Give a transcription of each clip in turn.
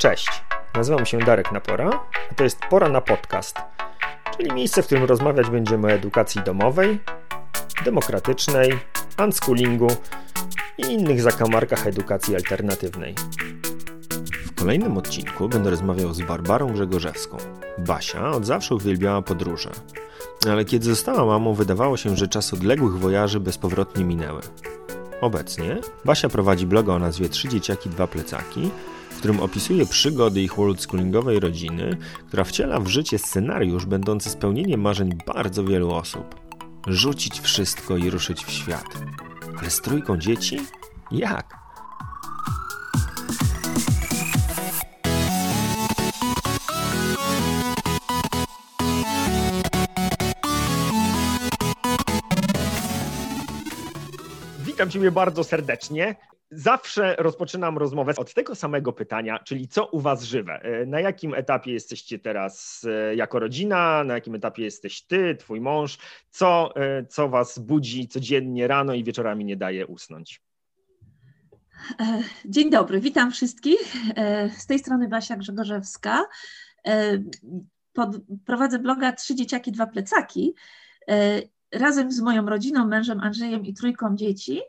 Cześć, nazywam się Darek Napora, a to jest Pora na Podcast, czyli miejsce, w którym rozmawiać będziemy o edukacji domowej, demokratycznej, unschoolingu i innych zakamarkach edukacji alternatywnej. W kolejnym odcinku będę rozmawiał z Barbarą Grzegorzewską. Basia od zawsze uwielbiała podróże, ale kiedy została mamą, wydawało się, że czas odległych wojaży bezpowrotnie minęły. Obecnie Basia prowadzi bloga o nazwie Trzy dzieciaki, dwa plecaki, którym opisuje przygody ich oldschoolingowej rodziny, która wciela w życie scenariusz będący spełnieniem marzeń bardzo wielu osób. Rzucić wszystko i ruszyć w świat. Ale z trójką dzieci? Jak? Witam Ciebie bardzo serdecznie. Zawsze rozpoczynam rozmowę od tego samego pytania, czyli co u Was żywe? E, na jakim etapie jesteście teraz e, jako rodzina? Na jakim etapie jesteś Ty, Twój mąż? Co, e, co Was budzi codziennie rano i wieczorami nie daje usnąć? Dzień dobry, witam wszystkich. Z tej strony Basia Grzegorzewska. Pod, prowadzę bloga Trzy dzieciaki, dwa plecaki razem z moją rodziną, mężem Andrzejem i trójką dzieci.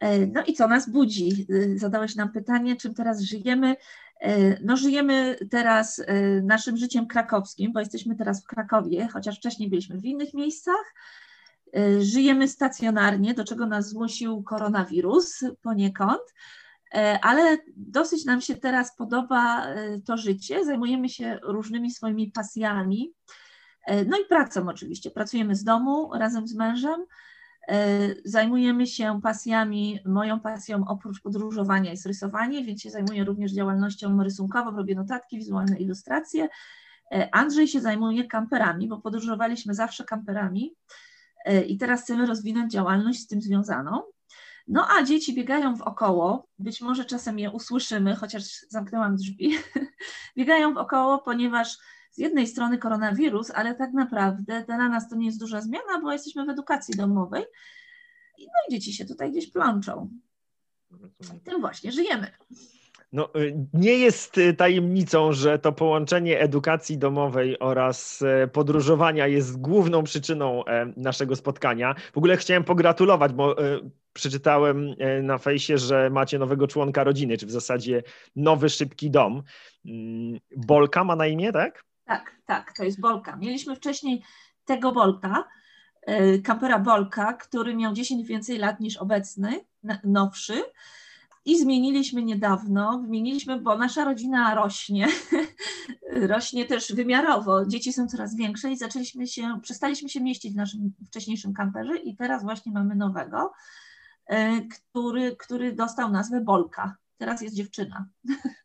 E, no i co nas budzi? E, zadałeś nam pytanie, czym teraz żyjemy. E, no żyjemy teraz naszym życiem krakowskim, bo jesteśmy teraz w Krakowie, chociaż wcześniej byliśmy w innych miejscach. Żyjemy stacjonarnie, do czego nas zmusił koronawirus poniekąd, ale dosyć nam się teraz podoba to życie. Zajmujemy się różnymi swoimi pasjami. No i pracą oczywiście. Pracujemy z domu razem z mężem. E, zajmujemy się pasjami, moją pasją oprócz podróżowania jest rysowanie, więc się zajmuję również działalnością rysunkową, robię notatki, wizualne ilustracje. E, Andrzej się zajmuje kamperami, bo podróżowaliśmy zawsze kamperami e, i teraz chcemy rozwinąć działalność z tym związaną. No a dzieci biegają w około, być może czasem je usłyszymy, chociaż zamknęłam drzwi, biegają w około, ponieważ z jednej strony koronawirus, ale tak naprawdę dla nas to nie jest duża zmiana, bo jesteśmy w edukacji domowej. No i dzieci się tutaj gdzieś plączą. Tym właśnie żyjemy. No, y, nie jest y, tajemnicą, że to połączenie edukacji domowej oraz e, podróżowania jest główną przyczyną e, naszego spotkania. W ogóle chciałem pogratulować, bo e, przeczytałem na fejsie, że macie nowego członka rodziny, czy w zasadzie nowy szybki dom. Mm, Bolka ma na imię, tak? Tak, tak, to jest Bolka. Mieliśmy wcześniej tego Bolka, e, kampera Bolka, który miał 10 więcej lat niż obecny, nowszy. I zmieniliśmy niedawno, zmieniliśmy, bo nasza rodzina rośnie, rośnie też wymiarowo, dzieci są coraz większe i zaczęliśmy się, przestaliśmy się mieścić w naszym wcześniejszym kamperze i teraz właśnie mamy nowego, e, który, który dostał nazwę Bolka. Teraz jest dziewczyna.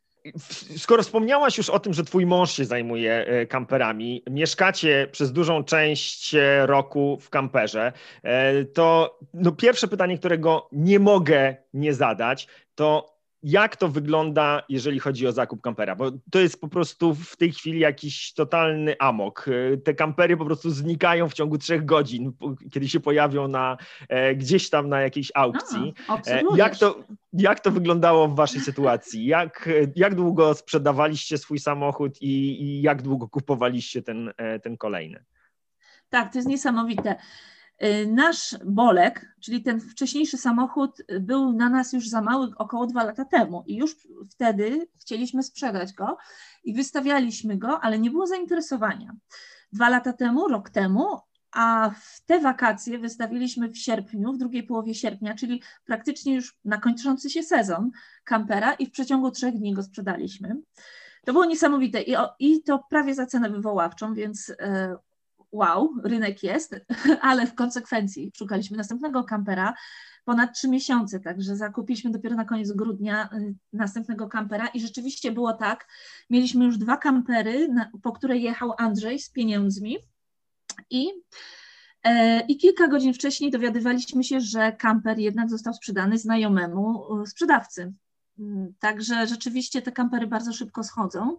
Skoro wspomniałaś już o tym, że twój mąż się zajmuje e, kamperami, mieszkacie przez dużą część e, roku w kamperze, e, to no pierwsze pytanie, którego nie mogę nie zadać, to jak to wygląda, jeżeli chodzi o zakup kampera? Bo to jest po prostu w tej chwili jakiś totalny amok. Te kampery po prostu znikają w ciągu trzech godzin, kiedy się pojawią na, e, gdzieś tam na jakiejś aukcji. A, e, jak, to, jak to wyglądało w waszej sytuacji? Jak, jak długo sprzedawaliście swój samochód i, i jak długo kupowaliście ten, e, ten kolejny? Tak, to jest niesamowite. Y, nasz Bolek, czyli ten wcześniejszy samochód, y, był na nas już za mały około dwa lata temu i już wtedy chcieliśmy sprzedać go i wystawialiśmy go, ale nie było zainteresowania. Dwa lata temu, rok temu, a w te wakacje wystawiliśmy w sierpniu, w drugiej połowie sierpnia, czyli praktycznie już na kończący się sezon kampera i w przeciągu trzech dni go sprzedaliśmy. To było niesamowite i, o, i to prawie za cenę wywoławczą, więc e, wow, rynek jest, ale w konsekwencji szukaliśmy następnego kampera ponad trzy miesiące, także zakupiliśmy dopiero na koniec grudnia y, następnego kampera i rzeczywiście było tak, mieliśmy już dwa kampery, po które jechał Andrzej z pieniędzmi i e, i kilka godzin wcześniej dowiadywaliśmy się, że kamper jednak został sprzedany znajomemu y, sprzedawcy. Mm, także rzeczywiście te kampery bardzo szybko schodzą.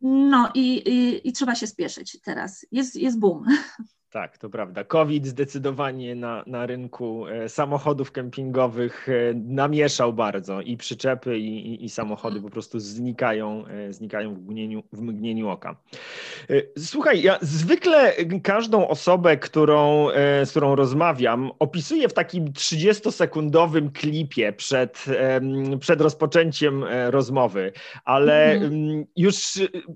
No i, i, i, trzeba się spieszyć teraz. Jest, jest boom. Tak, to prawda. COVID zdecydowanie na, na rynku e, samochodów kempingowych e, namieszał bardzo i przyczepy, i, i, i samochody mhm. po prostu znikają, e, znikają w mgnieniu, w mgnieniu oka. Słuchaj, ja zwykle każdą osobę, którą, z którą rozmawiam, opisuję w takim 30-sekundowym klipie przed, przed rozpoczęciem rozmowy, ale mhm. już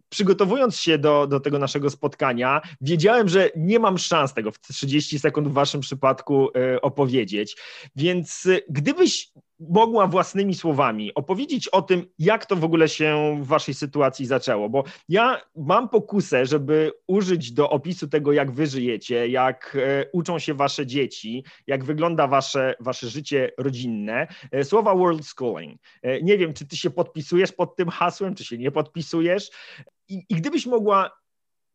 przygotowując się do, do tego naszego spotkania, wiedziałem, że nie mam szans tego w 30 sekund w waszym przypadku e, opowiedzieć. Więc e, gdybyś mogła własnymi słowami opowiedzieć o tym, jak to w ogóle się w waszej sytuacji zaczęło, bo ja mam pokusę, żeby użyć do opisu tego, jak wy żyjecie, jak e, uczą się wasze dzieci, jak wygląda wasze, wasze życie rodzinne, słowa world schooling. Nie wiem, czy ty się podpisujesz pod tym hasłem, czy się nie podpisujesz. I, i gdybyś mogła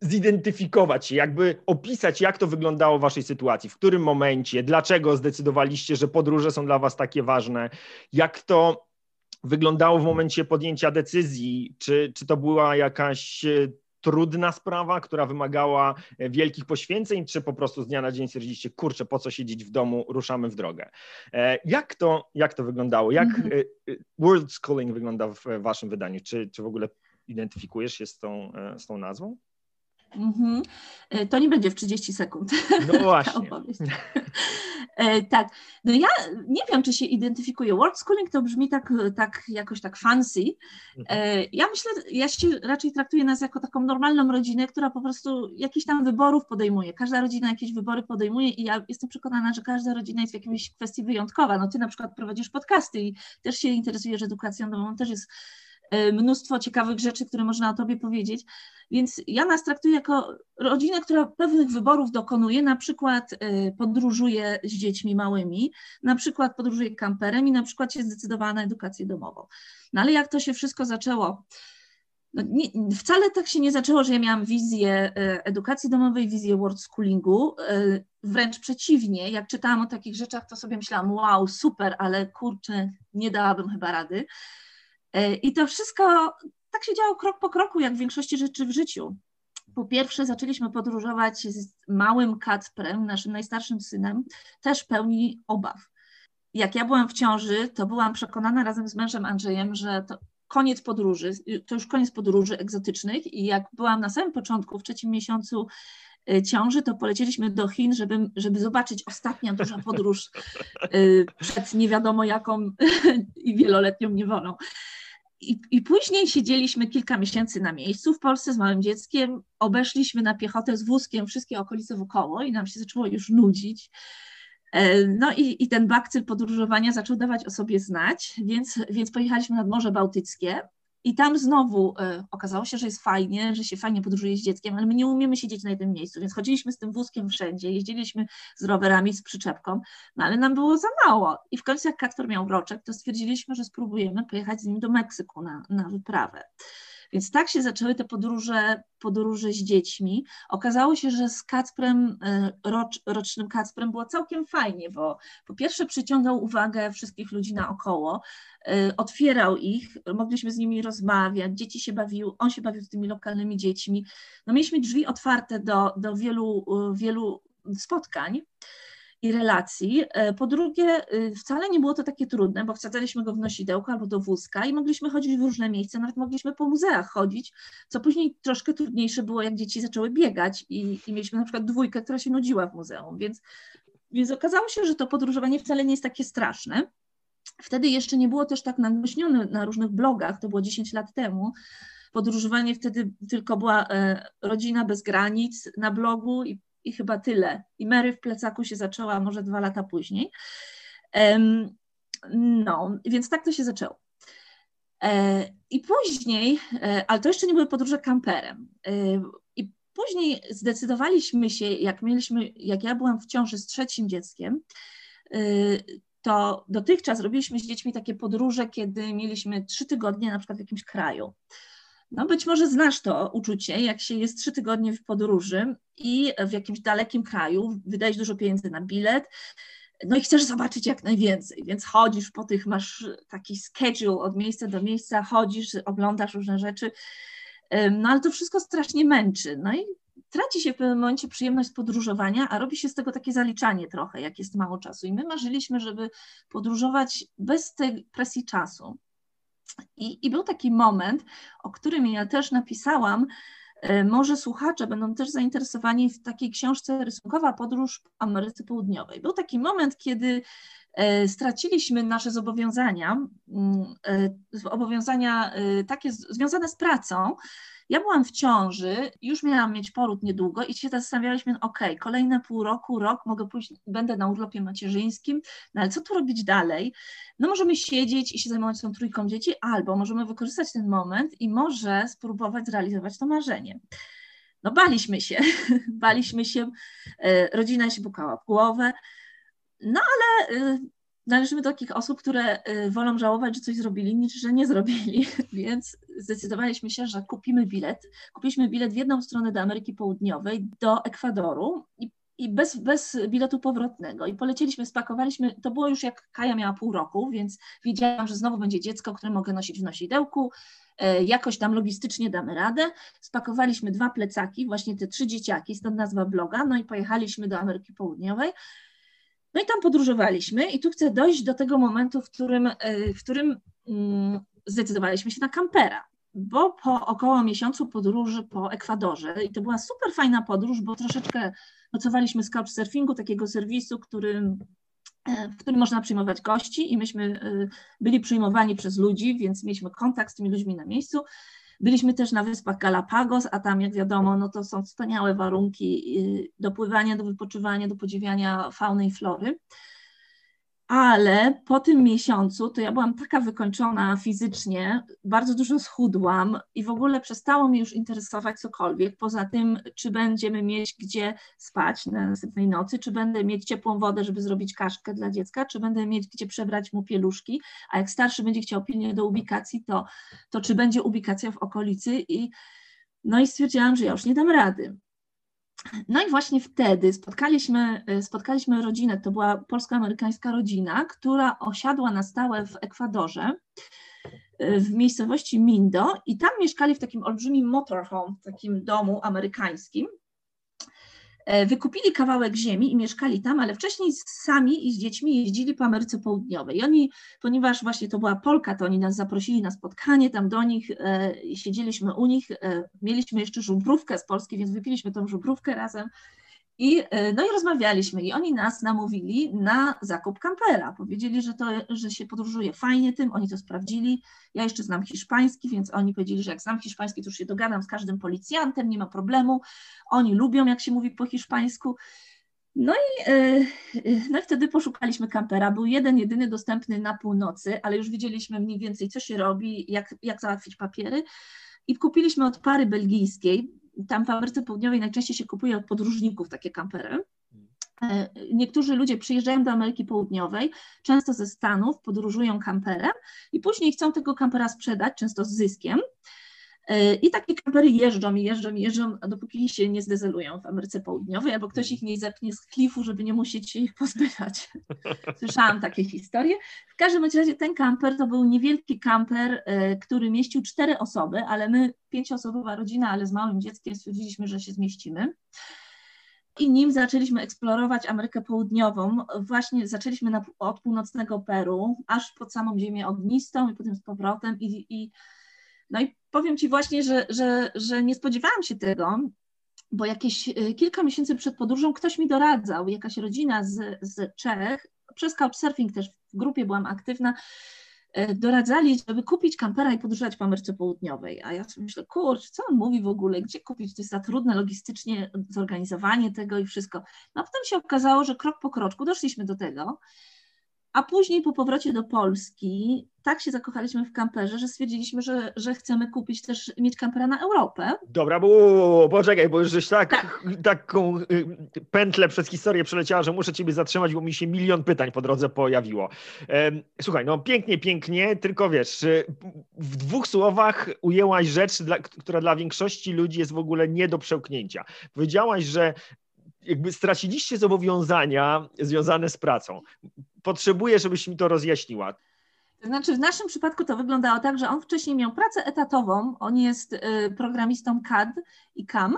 zidentyfikować się, jakby opisać, jak to wyglądało w waszej sytuacji, w którym momencie, dlaczego zdecydowaliście, że podróże są dla was takie ważne, jak to wyglądało w momencie podjęcia decyzji, czy, czy to była jakaś e, trudna sprawa, która wymagała e, wielkich poświęceń, czy po prostu z dnia na dzień stwierdziliście, kurczę, po co siedzieć w domu, ruszamy w drogę. E, jak to, jak to wyglądało? Jak -hmm. World Schooling wygląda w waszym wydaniu? Czy, czy w ogóle identyfikujesz się z tą, z tą nazwą? Mm-hmm. To nie będzie w 30 sekund. No właśnie. E, tak. No ja nie wiem, czy się identyfikuje. World schooling to brzmi tak, tak jakoś tak fancy. Mhm. E, ja myślę, ja się raczej traktuję nas jako taką normalną rodzinę, która po prostu jakichś tam wyborów podejmuje. Każda rodzina jakieś wybory podejmuje i ja jestem przekonana, że każda rodzina jest w jakiejś kwestii wyjątkowa. No ty na przykład prowadzisz podcasty i też się interesujesz edukacją domową, też jest mnóstwo ciekawych rzeczy, które można o tobie powiedzieć. Więc ja nas traktuję jako rodzinę, która pewnych wyborów dokonuje, na przykład y, podróżuje z dziećmi małymi, na przykład podróżuje kamperem i na przykład się zdecydowała na edukację domową. No ale jak to się wszystko zaczęło? No nie, wcale tak się nie zaczęło, że ja miałam wizję y, edukacji domowej, wizję world schoolingu. Wręcz przeciwnie, jak czytałam o takich rzeczach, to sobie myślałam, wow, super, ale kurczę, nie dałabym chyba rady. I to wszystko tak się działo krok po kroku, jak w większości rzeczy w życiu. Po pierwsze, zaczęliśmy podróżować z małym Kacprem, naszym najstarszym synem, też pełni obaw. Jak ja byłam w ciąży, to byłam przekonana razem z mężem Andrzejem, że to koniec podróży, to już koniec podróży egzotycznych i jak byłam na samym początku, w trzecim miesiącu y, ciąży, to polecieliśmy do Chin, żeby, żeby zobaczyć ostatnia duża podróż y, przed nie wiadomo jaką i wieloletnią niewolą. I, I później siedzieliśmy kilka miesięcy na miejscu w Polsce z małym dzieckiem, obeszliśmy na piechotę z wózkiem wszystkie okolice wokoło i nam się zaczęło już nudzić. E, no i, i ten bakcyl podróżowania zaczął dawać o sobie znać, więc, więc pojechaliśmy nad Morze Bałtyckie i tam znowu y, okazało się, że jest fajnie, że się fajnie podróżuje z dzieckiem, ale my nie umiemy siedzieć na jednym miejscu, więc chodziliśmy z tym wózkiem wszędzie, jeździliśmy z rowerami, z przyczepką, no ale nam było za mało. I w końcu jak Kastor miał roczek, to stwierdziliśmy, że spróbujemy pojechać z nim do Meksyku na, na wyprawę. Więc tak się zaczęły te podróże, podróże z dziećmi. Okazało się, że z Kacprem, e, rocz, rocznym Kacprem było całkiem fajnie, bo po pierwsze przyciągał uwagę wszystkich ludzi naokoło, e, otwierał ich, mogliśmy z nimi rozmawiać, dzieci się bawiły, on się bawił z tymi lokalnymi dziećmi. No mieliśmy drzwi otwarte do, do wielu, wielu spotkań i relacji. E, po drugie, y, wcale nie było to takie trudne, bo wsadzaliśmy go w nosidełko albo do wózka i mogliśmy chodzić w różne miejsca, nawet mogliśmy po muzeach chodzić, co później troszkę trudniejsze było, jak dzieci zaczęły biegać i, i mieliśmy na przykład dwójkę, która się nudziła w muzeum, więc, więc okazało się, że to podróżowanie wcale nie jest takie straszne. Wtedy jeszcze nie było też tak nagłośnione na różnych blogach, to było 10 lat temu, podróżowanie wtedy tylko była e, rodzina bez granic na blogu i i chyba tyle. I Mary w plecaku się zaczęła może dwa lata później. No, więc tak to się zaczęło. E, I później, e, ale to jeszcze nie były podróże kamperem. E, I później zdecydowaliśmy się, jak mieliśmy, jak ja byłam w ciąży z trzecim dzieckiem, to dotychczas robiliśmy z dziećmi takie podróże, kiedy mieliśmy trzy tygodnie na przykład w jakimś kraju. No być może znasz to uczucie, jak się jest trzy tygodnie w podróży i w jakimś dalekim kraju, wydajesz dużo pieniędzy na bilet, no i chcesz zobaczyć jak najwięcej, więc chodzisz po tych, masz taki schedule od miejsca do miejsca, chodzisz, oglądasz różne rzeczy, no ale to wszystko strasznie męczy. No i traci się w pewnym momencie przyjemność podróżowania, a robi się z tego takie zaliczanie trochę, jak jest mało czasu. I my marzyliśmy, żeby podróżować bez tej presji czasu. I, I, był taki moment, o którym ja też napisałam. E, może słuchacze będą też zainteresowani w takiej książce Rysunkowa Podróż w Ameryce Południowej. Był taki moment, kiedy e, straciliśmy nasze zobowiązania, mm, e, zobowiązania takie związane z pracą, ja byłam w ciąży, już miałam mieć poród niedługo i się zastanawialiśmy, ok, kolejne pół roku, rok, mogę pójść, będę na urlopie macierzyńskim, no ale co tu robić dalej? No możemy siedzieć i się zajmować tą trójką dzieci, albo możemy wykorzystać ten moment i może spróbować zrealizować to marzenie. No baliśmy się, baliśmy się, e, rodzina się pukała w głowę, no ale e, należymy do takich osób, które y, wolą żałować, że coś zrobili, niż że nie zrobili, więc zdecydowaliśmy się, że kupimy bilet. Kupiliśmy bilet w jedną stronę do Ameryki Południowej, do Ekwadoru i, i bez, bez biletu powrotnego. I polecieliśmy, spakowaliśmy, to było już jak Kaja miała pół roku, więc wiedziałam, że znowu będzie dziecko, które mogę nosić w nosidełku, e, jakoś tam logistycznie damy radę. Spakowaliśmy dwa plecaki, właśnie te trzy dzieciaki, stąd nazwa bloga, no i pojechaliśmy do Ameryki Południowej. No i tam podróżowaliśmy i tu chcę dojść do tego momentu, w którym, e, w którym mm, zdecydowaliśmy się na kampera, bo po około miesiącu podróży po Ekwadorze i to była super fajna podróż, bo troszeczkę nocowaliśmy z couchsurfingu, takiego serwisu, którym e, w którym można przyjmować gości i myśmy e, byli przyjmowani przez ludzi, więc mieliśmy kontakt z tymi ludźmi na miejscu. Byliśmy też na wyspach Galapagos, a tam jak wiadomo, no to są wspaniałe warunki y, do pływania, do wypoczywania, do podziwiania fauny i flory ale po tym miesiącu to ja byłam taka wykończona fizycznie, bardzo dużo schudłam i w ogóle przestało mnie już interesować cokolwiek, poza tym, czy będziemy mieć gdzie spać na następnej nocy, czy będę mieć ciepłą wodę, żeby zrobić kaszkę dla dziecka, czy będę mieć gdzie przebrać mu pieluszki, a jak starszy będzie chciał pilnie do ubikacji, to, to czy będzie ubikacja w okolicy i no i stwierdziłam, że ja już nie dam rady. No i właśnie wtedy spotkaliśmy, y, spotkaliśmy rodzinę, to była polsko-amerykańska rodzina, która osiadła na stałe w Ekwadorze, y, w miejscowości Mindo i tam mieszkali w takim olbrzymim motorhome, takim domu amerykańskim. E, wykupili kawałek ziemi i mieszkali tam, ale wcześniej sami i z dziećmi jeździli po Ameryce Południowej. I oni, ponieważ właśnie to była Polka, to oni nas zaprosili na spotkanie tam do nich, e, siedzieliśmy u nich, e, mieliśmy jeszcze żubrówkę z Polski, więc wypiliśmy tą żubrówkę razem i, e, no i rozmawialiśmy i oni nas namówili na zakup kampera. Powiedzieli, że, to, że się podróżuje fajnie tym, oni to sprawdzili. Ja jeszcze znam hiszpański, więc oni powiedzieli, że jak znam hiszpański, to już się dogadam z każdym policjantem, nie ma problemu. Oni lubią, jak się mówi po hiszpańsku. No i, e, e, no i wtedy poszukaliśmy kampera. Był jeden, jedyny dostępny na północy, ale już widzieliśmy mniej więcej, co się robi, jak, jak załatwić papiery. I kupiliśmy od pary belgijskiej, tam w Ameryce Południowej najczęściej się kupuje od podróżników takie kampery. E, niektórzy ludzie przyjeżdżają do Ameryki Południowej, często ze Stanów, podróżują kamperem i później chcą tego kampera sprzedać, często z zyskiem. E, I takie kampery jeżdżą i jeżdżą i jeżdżą, dopóki się nie zdezelują w Ameryce Południowej, albo ktoś ich nie zepnie z klifu, żeby nie musieć się ich pozbywać. Słyszałam takie historie. W każdym razie ten kamper to był niewielki kamper, e, który mieścił cztery osoby, ale my, pięcioosobowa rodzina, ale z małym dzieckiem, stwierdziliśmy, że się zmieścimy. I nim zaczęliśmy eksplorować Amerykę Południową, właśnie zaczęliśmy na, od północnego Peru, aż pod samą ziemię ognistą i potem z powrotem i, i no i powiem Ci właśnie, że, że, że nie spodziewałam się tego, bo jakieś y, kilka miesięcy przed podróżą ktoś mi doradzał, jakaś rodzina z, z Czech, przez Couchsurfing też w grupie byłam aktywna, y, doradzali, żeby kupić kampera i podróżować po Ameryce Południowej. A ja sobie myślę, kurczę, co on mówi w ogóle, gdzie kupić, to jest za trudne logistycznie zorganizowanie tego i wszystko. No a potem się okazało, że krok po kroczku doszliśmy do tego, a później po powrocie do Polski tak się zakochaliśmy w kamperze, że stwierdziliśmy, że, że chcemy kupić też, mieć kampera na Europę. Dobra, bo poczekaj, bo już żeś tak, tak. taką y, pętlę przez historię przeleciała, że muszę ciebie zatrzymać, bo mi się milion pytań po drodze pojawiło. Słuchaj, no pięknie, pięknie, tylko wiesz, y, w dwóch słowach ujęłaś rzecz, która dla większości ludzi jest w ogóle nie do przełknięcia. Powiedziałaś, że jakby straciliście zobowiązania związane z pracą. Potrzebuję, żebyś mi to rozjaśniła. To znaczy, w naszym przypadku to wyglądało tak, że on wcześniej miał pracę etatową, on jest y, programistą CAD i CAM,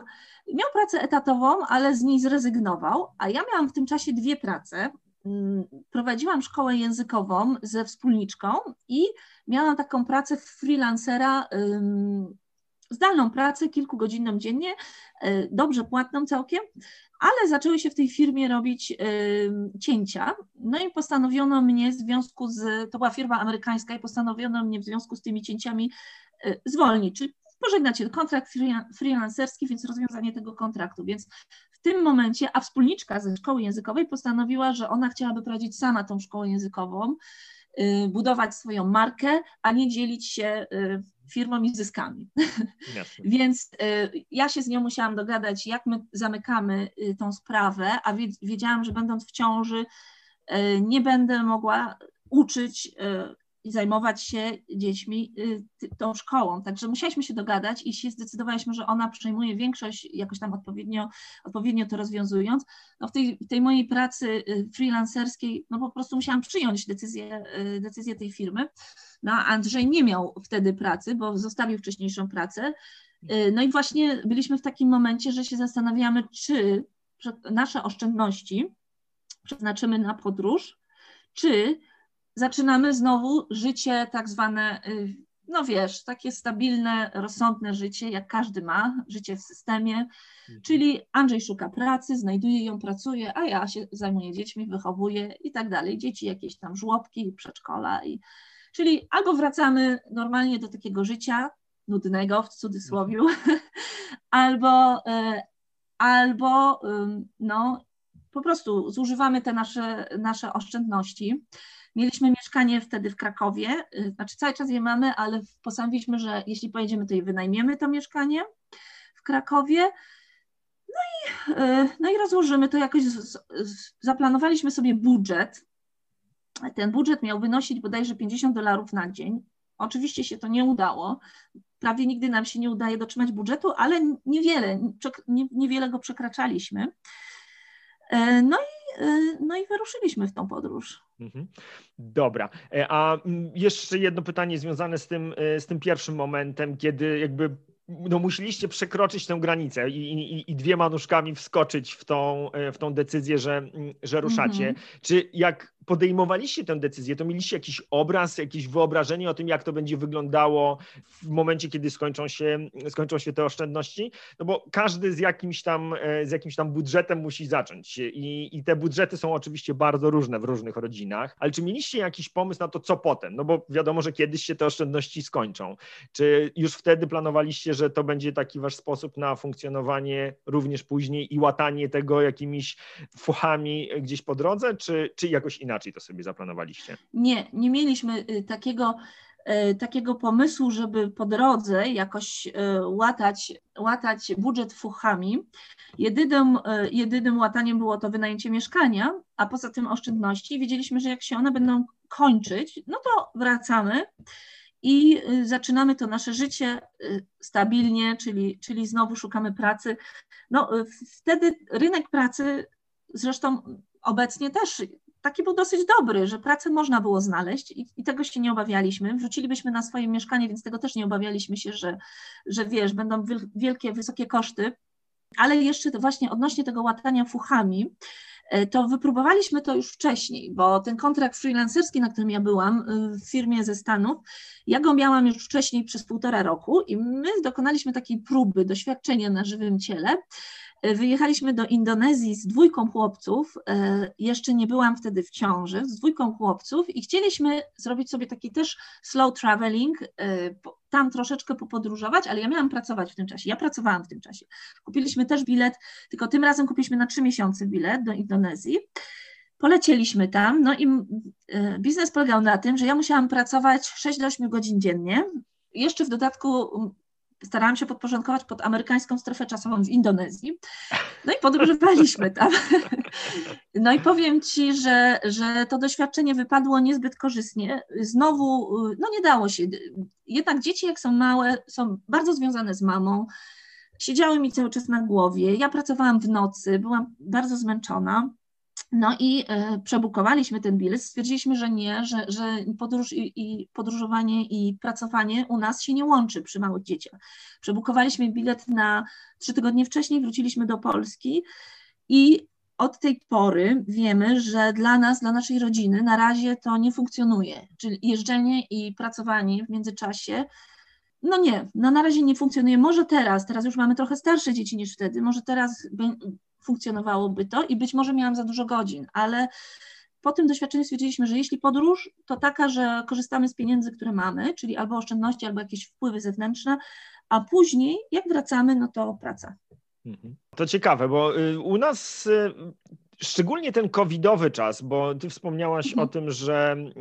miał pracę etatową, ale z niej zrezygnował, a ja miałam w tym czasie dwie prace. Mm, prowadziłam szkołę językową ze wspólniczką i miałam taką pracę freelancera, zdalną pracę kilkugodzinną dziennie, y, dobrze płatną całkiem, ale zaczęły się w tej firmie robić y, cięcia. No i postanowiono mnie w związku z, to była firma amerykańska, i postanowiono mnie w związku z tymi cięciami y, zwolnić, czyli pożegnać się, kontrakt freelancerski, więc rozwiązanie tego kontraktu. Więc w tym momencie, a wspólniczka ze szkoły językowej postanowiła, że ona chciałaby prowadzić sama tą szkołę językową, y, budować swoją markę, a nie dzielić się y, firmą i zyskami. Więc y, ja się z nią musiałam dogadać, jak my zamykamy tą sprawę, a wiedziałam, że będąc w ciąży, nie będę mogła uczyć i zajmować się dziećmi y, tą szkołą. Także musieliśmy się dogadać i się zdecydowaliśmy, że ona przejmuje większość, jakoś tam odpowiednio, odpowiednio to rozwiązując. No w, tej, tej mojej pracy y, freelancerskiej, no po prostu musiałam przyjąć decyzję, y, decyzję tej firmy. No Andrzej nie miał wtedy pracy, bo zostawił wcześniejszą pracę. No i właśnie byliśmy w takim momencie, że się zastanawiamy, czy nasze oszczędności przeznaczymy na podróż, czy zaczynamy znowu życie tak zwane, y, no wiesz, takie stabilne, rozsądne życie, jak każdy ma, życie w systemie, mhm. czyli Andrzej szuka pracy, znajduje ją, pracuje, a ja się zajmuję dziećmi, wychowuję i tak dalej. Dzieci jakieś tam żłobki, przedszkola i czyli albo wracamy normalnie do takiego życia nudnego w cudzysłowie, mhm. albo, y, albo no, po prostu zużywamy te nasze, nasze oszczędności. Mieliśmy mieszkanie wtedy w Krakowie, y, znaczy cały czas je mamy, ale postanowiliśmy, że jeśli pojedziemy, to je wynajmiemy to mieszkanie w Krakowie. No i, y, no i rozłożymy to jakoś, zaplanowaliśmy sobie budżet. Ten budżet miał wynosić bodajże 50 dolarów na dzień. Oczywiście się to nie udało. Prawie nigdy nam się nie udaje dotrzymać budżetu, ale niewiele, niewiele go przekraczaliśmy. Y, no i, no i wyruszyliśmy w tą podróż. Mhm. Dobra. E, a mm, jeszcze jedno pytanie związane z tym, e, z tym pierwszym momentem, kiedy jakby no musieliście przekroczyć tę granicę i, i, i, dwiema nóżkami wskoczyć w tą, e, w tą decyzję, że, mm, że ruszacie. Mm -hmm. Czy jak podejmowaliście tę decyzję, to mieliście jakiś obraz, jakieś wyobrażenie o tym, jak to będzie wyglądało w momencie, kiedy skończą się, skończą się te oszczędności? No bo każdy z jakimś tam, e, z jakimś tam budżetem musi zacząć i, i te budżety są oczywiście bardzo różne w różnych rodzinach, ale czy mieliście jakiś pomysł na to, co potem? No bo wiadomo, że kiedyś się te oszczędności skończą. Czy już wtedy planowaliście, że to będzie taki wasz sposób na funkcjonowanie również później i łatanie tego jakimiś fuchami gdzieś po drodze, czy, czy jakoś inaczej? Inaczej to sobie zaplanowaliście? Nie, nie mieliśmy y, takiego, y, takiego pomysłu, żeby po drodze jakoś y, łatać, łatać budżet fuchami. Jedynym, jedynym łataniem było to wynajęcie mieszkania, a poza tym oszczędności. Wiedzieliśmy, że jak się one będą kończyć, no to wracamy i zaczynamy to nasze życie stabilnie, czyli, czyli znowu szukamy pracy. No, wtedy rynek pracy, zresztą obecnie też taki był dosyć dobry, że pracę można było znaleźć i, i, tego się nie obawialiśmy. Wrzucilibyśmy na swoje mieszkanie, więc tego też nie obawialiśmy się, że, że wiesz, będą wielkie, wysokie koszty. Ale jeszcze właśnie odnośnie tego łatania fuchami, e, to wypróbowaliśmy to już wcześniej, bo ten kontrakt freelancerski, na którym ja byłam e, w firmie ze Stanów, ja go miałam już wcześniej przez półtora roku i my dokonaliśmy takiej próby, doświadczenia na żywym ciele, Wyjechaliśmy do Indonezji z dwójką chłopców. E, jeszcze nie byłam wtedy w ciąży, z dwójką chłopców i chcieliśmy zrobić sobie taki też slow traveling, e, tam troszeczkę popodróżować, ale ja miałam pracować w tym czasie. Ja pracowałam w tym czasie. Kupiliśmy też bilet, tylko tym razem kupiliśmy na trzy miesiące bilet do Indonezji. Polecieliśmy tam, no i e, biznes polegał na tym, że ja musiałam pracować 6 do 8 godzin dziennie. Jeszcze w dodatku starałam się podporządkować pod amerykańską strefę czasową w Indonezji. No i podróżowaliśmy tam. No i powiem Ci, że, że to doświadczenie wypadło niezbyt korzystnie. Znowu, no nie dało się. Jednak dzieci, jak są małe, są bardzo związane z mamą. Siedziały mi cały czas na głowie. Ja pracowałam w nocy, byłam bardzo zmęczona. No i e, przebukowaliśmy ten bilet, stwierdziliśmy, że nie, że, że podróż i, i, podróżowanie i pracowanie u nas się nie łączy przy małych dzieciach. Przebukowaliśmy bilet na trzy tygodnie wcześniej, wróciliśmy do Polski i od tej pory wiemy, że dla nas, dla naszej rodziny na razie to nie funkcjonuje. Czyli jeżdżenie i pracowanie w międzyczasie no nie, no na razie nie funkcjonuje. Może teraz, teraz już mamy trochę starsze dzieci niż wtedy, może teraz funkcjonowałoby to i być może miałam za dużo godzin, ale po tym doświadczeniu stwierdziliśmy, że jeśli podróż, to taka, że korzystamy z pieniędzy, które mamy, czyli albo oszczędności, albo jakieś wpływy zewnętrzne, a później, jak wracamy, no to praca. Mhm. To ciekawe, bo y, u nas y, Szczególnie ten covidowy czas, bo ty wspomniałaś mhm. o tym, że, mm,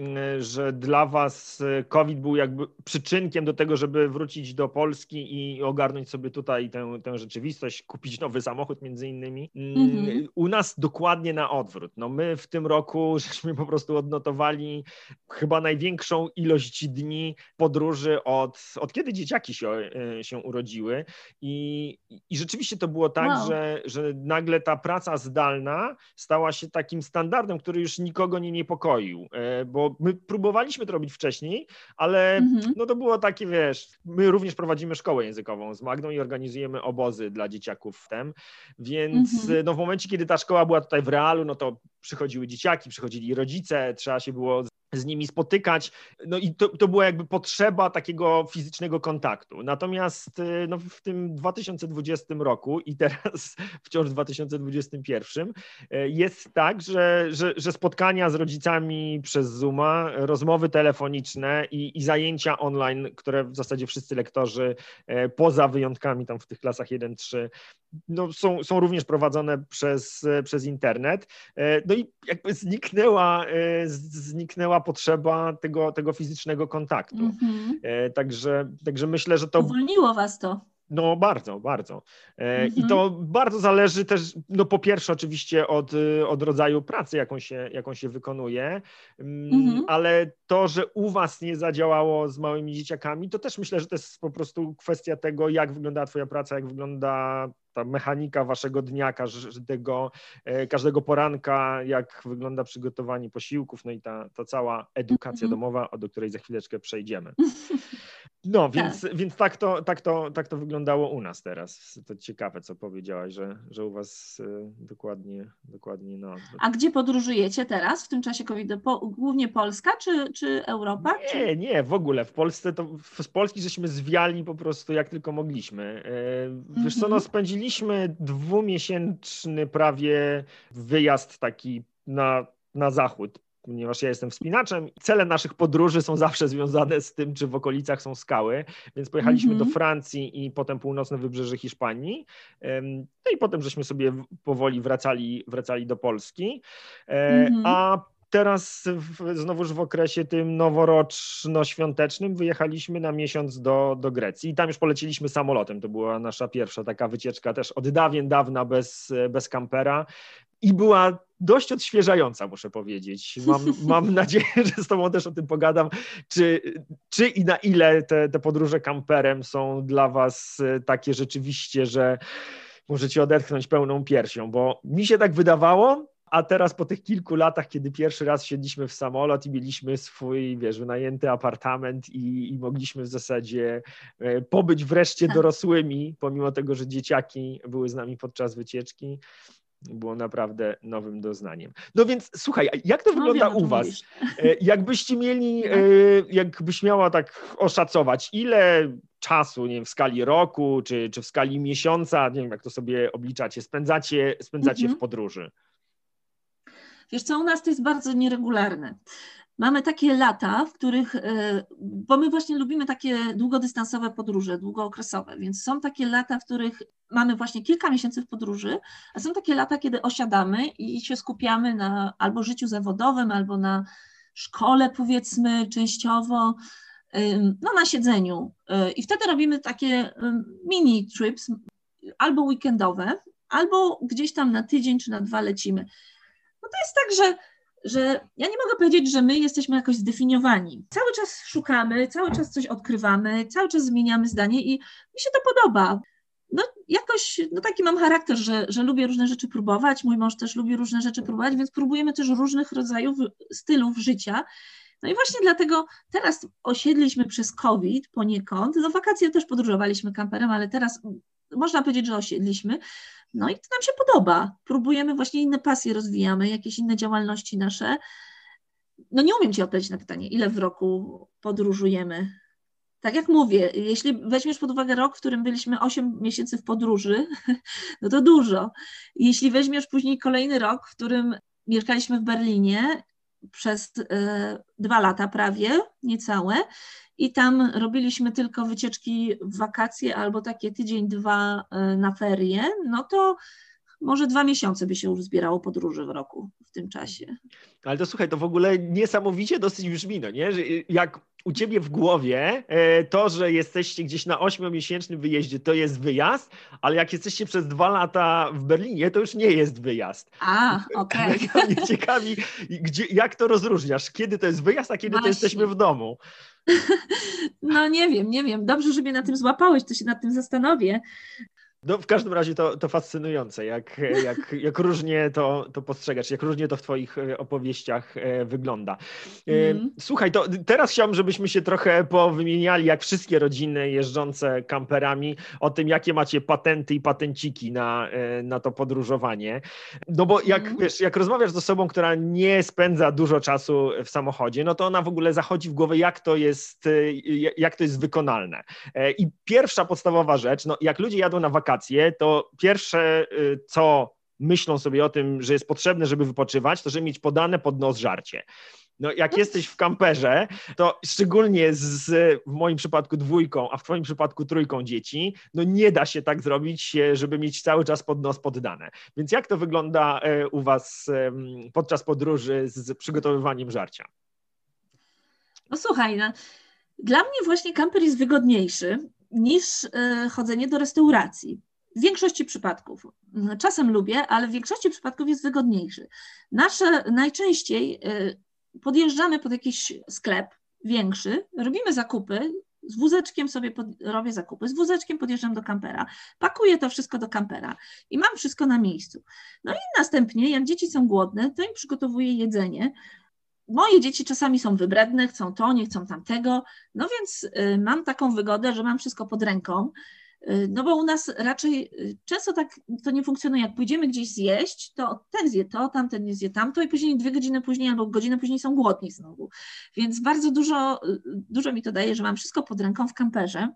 że dla was COVID był jakby przyczynkiem do tego, żeby wrócić do Polski i ogarnąć sobie tutaj tę, tę rzeczywistość, kupić nowy samochód między innymi. Mm, mhm. U nas dokładnie na odwrót. No my w tym roku żeśmy po prostu odnotowali chyba największą ilość dni podróży od, od kiedy dzieciaki się, e, się urodziły i, i rzeczywiście to było tak, wow. że, że nagle ta praca zdalna stała się takim standardem, który już nikogo nie niepokoił, e, bo my próbowaliśmy to robić wcześniej, ale mhm. no to było takie, wiesz, my również prowadzimy szkołę językową z Magdą i organizujemy obozy dla dzieciaków w tem, więc mhm. no w momencie, kiedy ta szkoła była tutaj w realu, no to przychodziły dzieciaki, przychodzili rodzice, trzeba się było z nimi spotykać. No i to, to była jakby potrzeba takiego fizycznego kontaktu. Natomiast y, no, w tym 2020 roku i teraz wciąż w 2021 y, jest tak, że, że, że spotkania z rodzicami przez Zooma, rozmowy telefoniczne i, i zajęcia online, które w zasadzie wszyscy lektorzy y, poza wyjątkami tam w tych klasach 1-3 no, są, są również prowadzone przez, przez internet. No i jakby zniknęła, zniknęła potrzeba tego, tego fizycznego kontaktu. Mm-hmm. Także, także myślę, że to. Uwolniło was to. No bardzo, bardzo. E, I to mhm. bardzo zależy też, no po pierwsze oczywiście od, od rodzaju pracy, jaką się, jaką się wykonuje, mm, mhm. ale to, że u Was nie zadziałało z małymi dzieciakami, to też myślę, że to jest po prostu kwestia tego, jak wygląda Twoja praca, jak wygląda ta mechanika Waszego dnia, każdego, e, każdego poranka, jak wygląda przygotowanie posiłków, no i ta, ta cała edukacja mhm. domowa, do której za chwileczkę przejdziemy. No, więc tak. więc tak, to, tak, to, tak to wyglądało u nas teraz. To ciekawe, co powiedziałaś, że, że u was y, dokładnie, dokładnie no. A gdzie podróżujecie teraz w tym czasie COVID? Po, głównie Polska czy, czy Europa? Nie, czy... nie, w ogóle. W Polsce to z Polski żeśmy zwiali po prostu jak tylko mogliśmy. Y, wiesz co, no mhm. Spędziliśmy dwumiesięczny prawie wyjazd taki na, na zachód ponieważ ja jestem wspinaczem. Cele naszych podróży są zawsze związane z tym, czy w okolicach są skały, więc pojechaliśmy mm -hmm. do Francji i potem północne wybrzeże Hiszpanii. No i potem żeśmy sobie powoli wracali, wracali do Polski. Mm -hmm. A teraz w, znowuż w okresie tym noworoczno-świątecznym wyjechaliśmy na miesiąc do, do Grecji i tam już poleciliśmy samolotem. To była nasza pierwsza taka wycieczka też od dawien dawna bez, bez kampera i była dość odświeżająca, muszę powiedzieć. Mam, mam nadzieję, że z Tobą też o tym pogadam, czy, czy i na ile te, te podróże kamperem są dla Was e, takie rzeczywiście, że możecie odetchnąć pełną piersią, bo mi się tak wydawało, a teraz po tych kilku latach, kiedy pierwszy raz siedliśmy w samolot i mieliśmy swój, wiesz, wynajęty apartament i, i mogliśmy w zasadzie e, pobyć wreszcie tak. dorosłymi, pomimo tego, że dzieciaki były z nami podczas wycieczki, było naprawdę nowym doznaniem. No więc słuchaj, jak to no wygląda wiem, u Was? Mówisz. E, jakbyście mieli. E, jakbyś miała tak oszacować, ile czasu, nie wiem, w skali roku, czy, czy w skali miesiąca, nie wiem, jak to sobie obliczacie, spędzacie, spędzacie mhm. w podróży? Wiesz co, u nas to jest bardzo nieregularne. Mamy takie lata, w których, e, bo my właśnie lubimy takie długodystansowe podróże, długookresowe, więc są takie lata, w których mamy właśnie kilka miesięcy w podróży, a są takie lata, kiedy osiadamy i się skupiamy na albo życiu zawodowym, albo na szkole, powiedzmy, częściowo, no na siedzeniu. E, I wtedy robimy takie mini trips, albo weekendowe, albo gdzieś tam na tydzień czy na dwa lecimy. No to jest tak, że że ja nie mogę powiedzieć, że my jesteśmy jakoś zdefiniowani. Cały czas szukamy, cały czas coś odkrywamy, cały czas zmieniamy zdanie i mi się to podoba. no jakoś, no taki mam charakter, że, że lubię różne rzeczy próbować, mój mąż też lubi różne rzeczy próbować, więc próbujemy też różnych rodzajów stylów życia. No i właśnie dlatego teraz osiedliśmy przez COVID poniekąd, no wakacje też podróżowaliśmy kamperem, ale teraz można powiedzieć, że osiedliśmy, no i to nam się podoba. Próbujemy właśnie inne pasje rozwijamy, jakieś inne działalności nasze. No nie umiem Ci odpowiedzieć na pytanie, ile w roku podróżujemy. Tak jak mówię, jeśli weźmiesz pod uwagę rok, w którym byliśmy 8 miesięcy w podróży, no to dużo. Jeśli weźmiesz później kolejny rok, w którym mieszkaliśmy w Berlinie przez y, dwa lata prawie, niecałe, i tam robiliśmy tylko wycieczki w wakacje albo takie tydzień, dwa y, na ferie, no to może dwa miesiące by się już zbierało podróży w roku w tym czasie. Ale to słuchaj, to w ogóle niesamowicie dosyć brzmi, no nie? Że jak u ciebie w głowie e, to, że jesteście gdzieś na ośmiomiesięcznym wyjeździe, to jest wyjazd, ale jak jesteście przez dwa lata w Berlinie, to już nie jest wyjazd. A, okej. Okay. Mnie ciekawi, gdzie, jak to rozróżniasz? Kiedy to jest wyjazd, a kiedy Właśnie. to jesteśmy w domu? No nie wiem, nie wiem. Dobrze, że mnie na tym złapałeś, to się nad tym zastanowię. No, w każdym razie to, to fascynujące, jak, jak, jak różnie to, to postrzegasz, jak różnie to w Twoich e, opowieściach e, wygląda. Mm. Słuchaj, to teraz chciałbym, żebyśmy się trochę powymieniali, jak wszystkie rodziny jeżdżące kamperami, o tym, jakie macie patenty i patenciki na, na to podróżowanie. No bo jak, mm. wiesz, jak rozmawiasz z osobą, która nie spędza dużo czasu w samochodzie, no to ona w ogóle zachodzi w głowę, jak to jest, jak to jest wykonalne. I pierwsza podstawowa rzecz, no jak ludzie jadą na wakacje, wakacje, to pierwsze, y, co myślą sobie o tym, że jest potrzebne, żeby wypoczywać, to żeby mieć podane pod nos żarcie. No, jak no. jesteś w kamperze, to szczególnie z, w moim przypadku dwójką, a w Twoim przypadku trójką dzieci, no nie da się tak zrobić, żeby mieć cały czas pod nos poddane. Więc jak to wygląda e, u Was podczas podróży z przygotowywaniem żarcia? No słuchaj, no, dla mnie właśnie kamper jest wygodniejszy, niż e, chodzenie do restauracji. W większości przypadków. Czasem lubię, ale w większości przypadków jest wygodniejszy. Nasze najczęściej e, podjeżdżamy pod jakiś sklep większy, robimy zakupy, z wózeczkiem sobie pod, robię zakupy, z wózeczkiem podjeżdżam do kampera, pakuję to wszystko do kampera i mam wszystko na miejscu. No i następnie, jak dzieci są głodne, to im przygotowuję jedzenie, moje dzieci czasami są wybredne, chcą to, nie chcą tamtego, no więc y, mam taką wygodę, że mam wszystko pod ręką. Y, no bo u nas raczej y, często tak to nie funkcjonuje. Jak pójdziemy gdzieś zjeść, to ten zje to, tamten nie zje tamto i później dwie godziny później albo godzinę później są głodni znowu. Więc bardzo dużo, dużo mi to daje, że mam wszystko pod ręką w kamperze.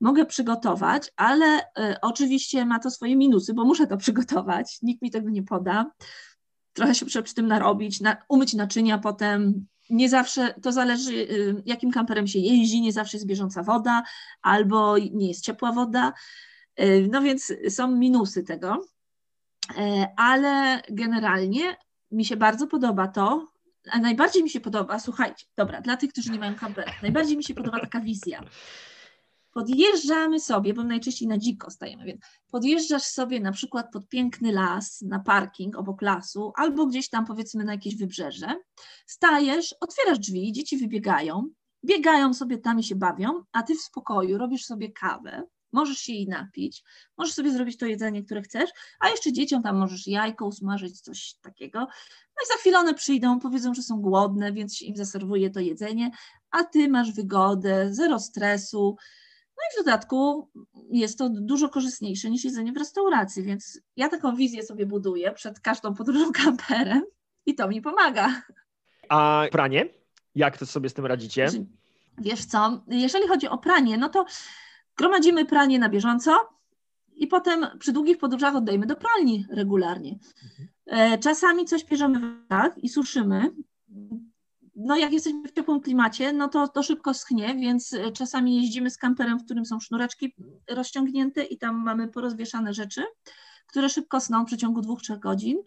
Mogę przygotować, ale oczywiście ma to swoje minusy, bo muszę to przygotować. Nikt mi tego nie poda trochę się przy tym narobić, na, umyć naczynia potem. Nie zawsze, to zależy y, jakim kamperem się jeździ, nie zawsze jest bieżąca woda albo nie jest ciepła woda. Y, no więc są minusy tego, y, ale generalnie mi się bardzo podoba to, a najbardziej mi się podoba, słuchajcie, dobra, dla tych, którzy nie mają kampera, najbardziej mi się podoba taka wizja podjeżdżamy sobie, bo najczęściej na dziko stajemy, więc podjeżdżasz sobie na przykład pod piękny las, na parking obok lasu, albo gdzieś tam powiedzmy na jakieś wybrzeże, stajesz, otwierasz drzwi, dzieci wybiegają, biegają sobie tam i się bawią, a ty w spokoju robisz sobie kawę, możesz się jej napić, możesz sobie zrobić to jedzenie, które chcesz, a jeszcze dzieciom tam możesz jajko usmażyć, coś takiego. No i za chwilę one przyjdą, powiedzą, że są głodne, więc im zaserwuje to jedzenie, a ty masz wygodę, zero stresu, no i w dodatku jest to dużo korzystniejsze niż jedzenie w restauracji, więc ja taką wizję sobie buduję przed każdą podróżą kamperem i to mi pomaga. A pranie? Jak to sobie z tym radzicie? Wiesz co, jeżeli chodzi o pranie, no to gromadzimy pranie na bieżąco i potem przy długich podróżach oddajemy do pralni regularnie. Mhm. E, czasami coś bierzemy tak i suszymy no jak jesteśmy w ciepłym klimacie, no to, to szybko schnie, więc e, czasami jeździmy z kamperem, w którym są sznureczki rozciągnięte i tam mamy porozwieszane rzeczy, które szybko sną w przeciągu dwóch, trzech godzin.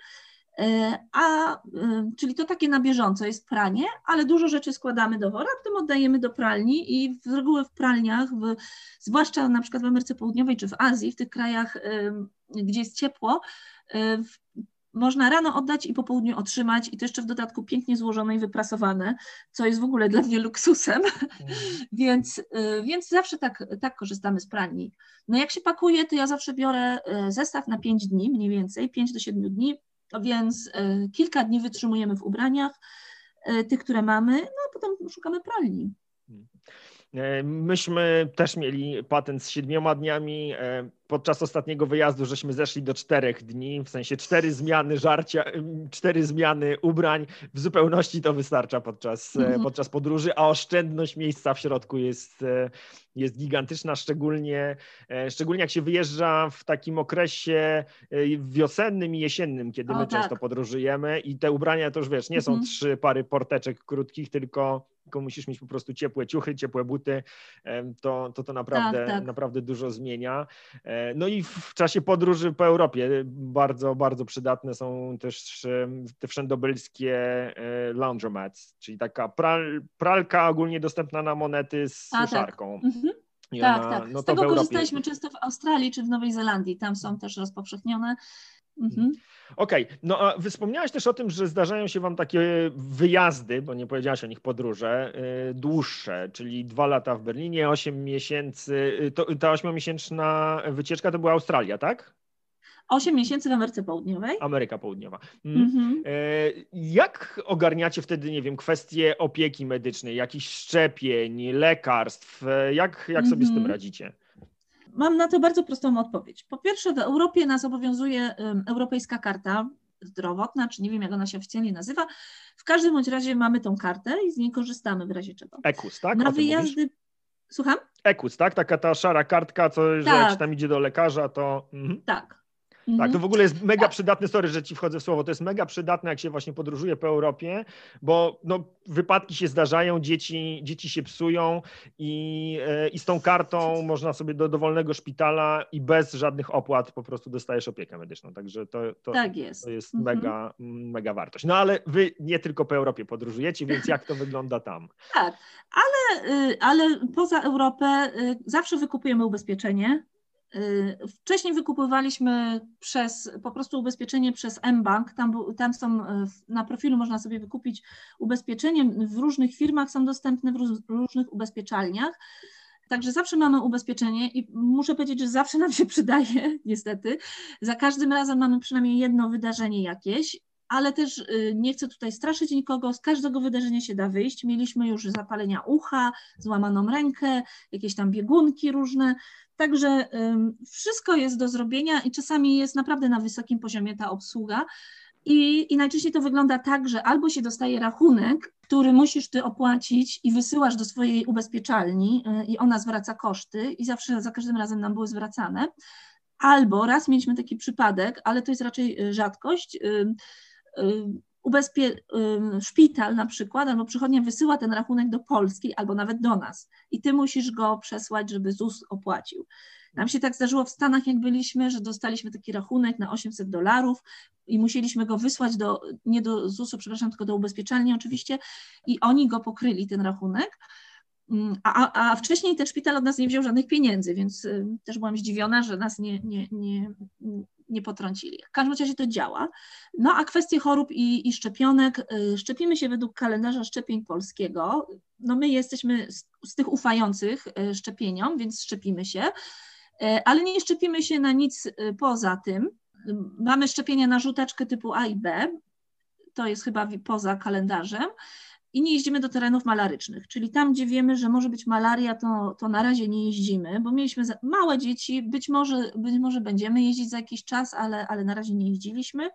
E, a, e, czyli to takie na bieżąco jest pranie, ale dużo rzeczy składamy do wora, potem oddajemy do pralni i z reguły w pralniach, w, zwłaszcza na przykład w Ameryce Południowej czy w Azji, w tych krajach, gdzie jest ciepło, można rano oddać i po południu otrzymać i to jeszcze w dodatku pięknie złożone i wyprasowane, co jest w ogóle dla mnie luksusem, więc, y, więc zawsze tak, tak korzystamy z pralni. No jak się pakuje, to ja zawsze biorę y, zestaw na 5 dni mniej więcej, 5 do 7 dni, więc y, kilka dni wytrzymujemy w ubraniach, tych, które mamy, no a potem szukamy pralni. E, myśmy też mieli patent z siedmioma dniami. E, podczas ostatniego wyjazdu żeśmy zeszli do czterech dni, w sensie cztery zmiany żarcia, cztery zmiany ubrań. W zupełności to wystarcza podczas, mm-hmm. podczas podróży, a oszczędność miejsca w środku jest, jest gigantyczna, szczególnie, szczególnie jak się wyjeżdża w takim okresie wiosennym i jesiennym, kiedy o, my tak. często podróżujemy i te ubrania to już wiesz, nie są mm-hmm. trzy pary porteczek krótkich, tylko tylko musisz mieć po prostu ciepłe ciuchy, ciepłe buty, to to, to naprawdę, tak, tak. naprawdę dużo zmienia. E, no i w czasie podróży po Europie bardzo, bardzo przydatne są też te wszędobylskie e, laundromats, czyli taka pral, pralka ogólnie dostępna na monety z A, tak. suszarką. Tak. Mhm. tak, tak. No Z tego korzystaliśmy często w Australii czy w Nowej Zelandii. Tam są też rozpowszechnione. Mhm. Okej, okay. no a wspomniałaś też o tym, że zdarzają się Wam takie wyjazdy, bo nie powiedziałaś o nich podróże, yy, dłuższe, czyli dwa lata w Berlinie, osiem miesięcy. Yy, to, ta ośmiomiesięczna wycieczka to była Australia, tak? Osiem miesięcy w Ameryce Południowej. Ameryka Południowa. Mm. Mhm. Yy, jak ogarniacie wtedy, nie wiem, kwestie opieki medycznej, jakichś szczepień, lekarstw? Jak, jak sobie z tym mhm. radzicie? Mam na to bardzo prostą odpowiedź. Po pierwsze, w Europie nas obowiązuje Europejska Karta Zdrowotna, czy nie wiem, jak ona się oficjalnie nazywa. W każdym bądź razie mamy tą kartę i z niej korzystamy w razie czego. EKUS, tak? Na wyjazdy. Mówisz? Słucham? EKUS, tak? Taka ta szara kartka, co tak. że jak tam idzie do lekarza, to. Mhm. Tak. Tak, to mhm. w ogóle jest mega tak. przydatne, sorry, że ci wchodzę w słowo, to jest mega przydatne, jak się właśnie podróżuje po Europie, bo no, wypadki się zdarzają, dzieci, dzieci się psują i, e, i z tą kartą można sobie do dowolnego szpitala i bez żadnych opłat po prostu dostajesz opiekę medyczną, także to, to, tak jest, to jest mhm. mega, mega wartość. No ale wy nie tylko po Europie podróżujecie, więc jak to wygląda tam? Tak, ale, y, ale poza Europę y, zawsze wykupujemy ubezpieczenie, wcześniej wykupywaliśmy przez po prostu ubezpieczenie przez mBank. Tam, tam są y, na profilu można sobie wykupić ubezpieczenie. W różnych firmach są dostępne w różnych ubezpieczalniach. Także zawsze mamy ubezpieczenie i muszę powiedzieć, że zawsze nam się przydaje, niestety. Za każdym razem mamy przynajmniej jedno wydarzenie jakieś, ale też y, nie chcę tutaj straszyć nikogo, z każdego wydarzenia się da wyjść. Mieliśmy już zapalenia ucha, złamaną rękę, jakieś tam biegunki różne, Także wszystko jest do zrobienia i czasami jest naprawdę na wysokim poziomie ta obsługa. I, I najczęściej to wygląda tak, że albo się dostaje rachunek, który musisz ty opłacić i wysyłasz do swojej ubezpieczalni y, i ona zwraca koszty i zawsze za każdym razem nam były zwracane. Albo raz mieliśmy taki przypadek, ale to jest raczej y, rzadkość. Y, ubezpie- szpital na przykład albo przychodnia wysyła ten rachunek do Polski albo nawet do nas i ty musisz go przesłać, żeby ZUS opłacił. Nam się tak zdarzyło w Stanach, jak byliśmy, że dostaliśmy taki rachunek na 800 dolarów i musieliśmy go wysłać do, nie do ZUS-u, przepraszam, tylko do ubezpieczalni oczywiście i oni go pokryli, ten rachunek. Mm, a, a, a wcześniej ten szpital od nas nie wziął żadnych pieniędzy, więc y, też byłam zdziwiona, że nas nie, nie, nie, nie potrącili. W każdym razie to działa. No a kwestie chorób i, i szczepionek, y, szczepimy się według kalendarza szczepień polskiego. No my jesteśmy z, z tych ufających y, szczepieniom, więc szczepimy się, y, ale nie szczepimy się na nic poza tym. Mamy szczepienia na żółtaczkę typu A i B, to jest chyba poza kalendarzem i nie jeździmy do terenów malarycznych, czyli tam, gdzie wiemy, że może być malaria, to, to na razie nie jeździmy, bo mieliśmy małe dzieci, być może, być może będziemy jeździć za jakiś czas, ale, ale na razie nie jeździliśmy.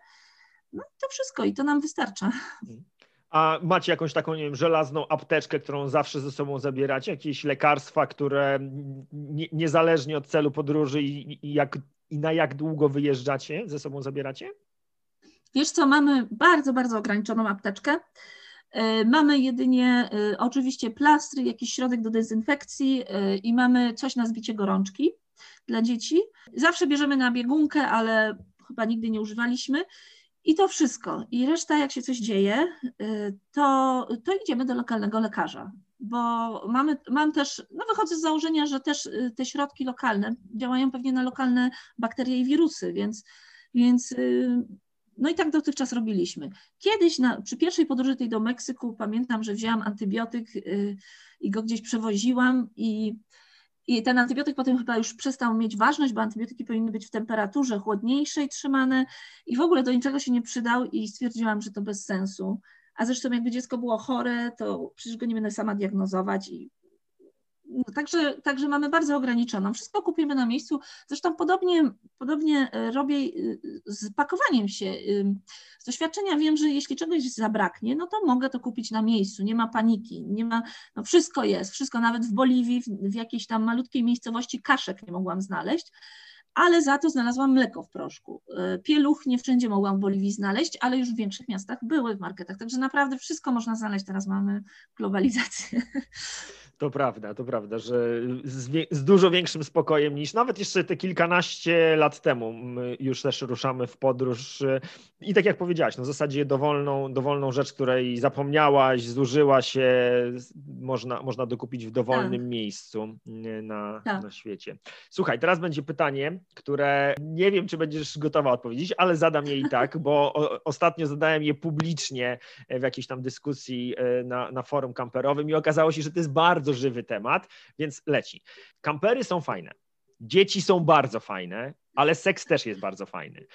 No to wszystko i to nam wystarcza. A macie jakąś taką, nie wiem, żelazną apteczkę, którą zawsze ze sobą zabieracie? Jakieś lekarstwa, które nie, niezależnie od celu podróży i, i, jak, i na jak długo wyjeżdżacie, ze sobą zabieracie? Wiesz co, mamy bardzo, bardzo ograniczoną apteczkę. E, mamy jedynie e, oczywiście plastry, jakiś środek do dezynfekcji e, i mamy coś na zbicie gorączki dla dzieci. Zawsze bierzemy na biegunkę, ale chyba nigdy nie używaliśmy. I to wszystko. I reszta, jak się coś dzieje, to, to idziemy do lokalnego lekarza. Bo mamy, mam też, no wychodzę z założenia, że też te środki lokalne działają pewnie na lokalne bakterie i wirusy, więc, więc No i tak dotychczas robiliśmy. Kiedyś na, przy pierwszej podróży tej do Meksyku pamiętam, że wzięłam antybiotyk y, i go gdzieś przewoziłam i, i ten antybiotyk potem chyba już przestał mieć ważność, bo antybiotyki powinny być w temperaturze chłodniejszej trzymane i w ogóle do niczego się nie przydał i stwierdziłam, że to bez sensu. A zresztą jakby dziecko było chore, to przecież go nie będę sama diagnozować i Także, także mamy bardzo ograniczoną. Wszystko kupimy na miejscu. Zresztą podobnie, podobnie e, robię e, z pakowaniem się. Z doświadczenia wiem, że jeśli czegoś zabraknie, no to mogę to kupić na miejscu. Nie ma paniki, nie ma, no wszystko jest, wszystko nawet w Boliwii, w, w jakiejś tam malutkiej miejscowości kaszek nie mogłam znaleźć ale za to znalazłam mleko w proszku. E, pieluch nie wszędzie mogłam w Boliwii znaleźć, ale już w większych miastach były w marketach, także naprawdę wszystko można znaleźć. Teraz mamy globalizację. To prawda, to prawda, że z, z, dużo większym spokojem niż nawet jeszcze te kilkanaście lat temu My już też ruszamy w podróż i tak jak powiedziałaś, no w zasadzie dowolną, dowolną rzecz, której zapomniałaś, zużyła się, można, można dokupić w dowolnym tak. miejscu na, tak. na świecie. Słuchaj, teraz będzie pytanie, które nie wiem, czy będziesz gotowa odpowiedzieć, ale zadam je i tak, bo o, ostatnio zadałem je publicznie w jakiejś tam dyskusji e, na, na forum kamperowym i okazało się, że to jest bardzo żywy temat, więc leci. Kampery są fajne. Dzieci są bardzo fajne, ale seks też jest bardzo fajny.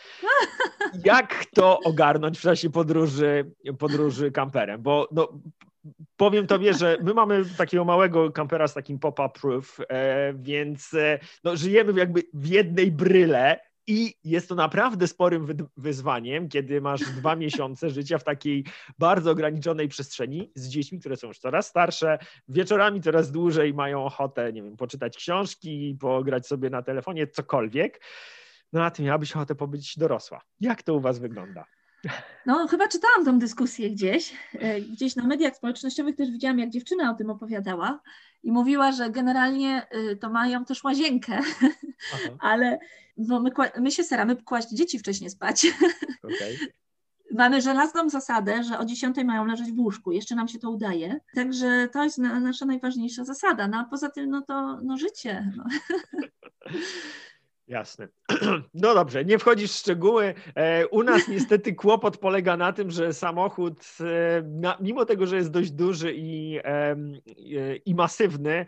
Jak to ogarnąć w czasie podróży, podróży kamperem? Bo no, powiem tobie, że my mamy takiego małego kampera z takim pop-up roof, e, więc e, no, żyjemy jakby w jednej bryle i jest to naprawdę sporym wyzwaniem, kiedy masz dwa miesiące życia w takiej bardzo ograniczonej przestrzeni z dziećmi, które są już coraz starsze, wieczorami coraz dłużej mają ochotę, nie wiem, poczytać książki, pograć sobie na telefonie, cokolwiek. No a ty miałabyś ochotę pobyć dorosła. Jak to u was wygląda? No, chyba czytałam tą dyskusję gdzieś. E, gdzieś na mediach społecznościowych też widziałam, jak dziewczyna o tym opowiadała i mówiła, że generalnie y, to mają też łazienkę, Aha. ale bo my, my się staramy kłaść dzieci wcześniej spać. Okay. Mamy żelazną zasadę, że o 10 mają leżeć w łóżku. Jeszcze nam się to udaje. Także to jest na, nasza najważniejsza zasada. No a poza tym, no to no życie. No. Jasne. No dobrze, nie wchodzisz w szczegóły. E, u nas niestety kłopot polega na tym, że samochód, e, mimo tego, że jest dość duży i, e, i masywny,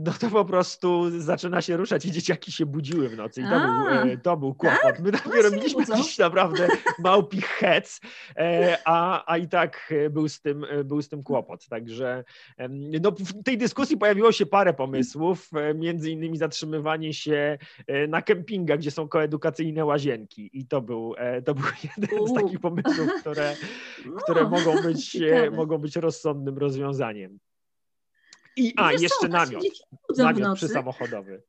no to po prostu zaczyna się ruszać i dzieciaki się budziły w nocy. I to, był, to był kłopot. Tak? My dopiero mieliśmy jakiś naprawdę małpi hec, a, a i tak był z, tym, był z tym kłopot. Także no, w tej dyskusji pojawiło się parę pomysłów, między innymi zatrzymywanie się na kempingach, gdzie są koedukacyjne łazienki. I to był, e, to był jeden z takich pomysłów, które, no, które mogą, być, e, mogą być rozsądnym rozwiązaniem. I a, jeszcze namiot, namiot przysamochodowy.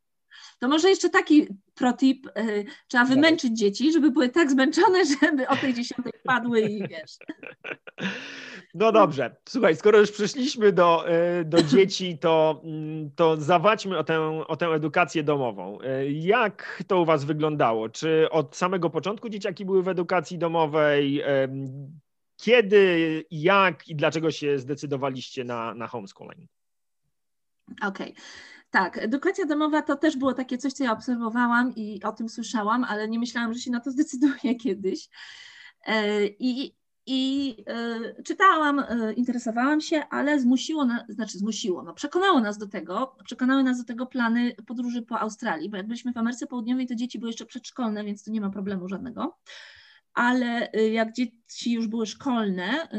To może jeszcze taki protip, y, trzeba wymęczyć dzieci, żeby były tak zmęczone, żeby o tej dziesiątej padły i wiesz. No dobrze, słuchaj, skoro już przyszliśmy do, y, do dzieci, to, mm, to zawadźmy o tę, o tę edukację domową. Y, jak to u Was wyglądało? Czy od samego początku dzieciaki były w edukacji domowej? Kiedy, jak i dlaczego się zdecydowaliście na, na homeschooling? Okej. Okay. Tak, edukacja domowa to też było takie coś, co ja obserwowałam i o tym słyszałam, ale nie myślałam, że się na to zdecyduję kiedyś. E, I, i y, czytałam, y, interesowałam się, ale zmusiło, na, znaczy zmusiło, no przekonało nas do tego, przekonały nas do tego plany podróży po Australii, bo jak byliśmy w Ameryce Południowej, to dzieci były jeszcze przedszkolne, więc to nie ma problemu żadnego. Ale jak dzieci już były szkolne,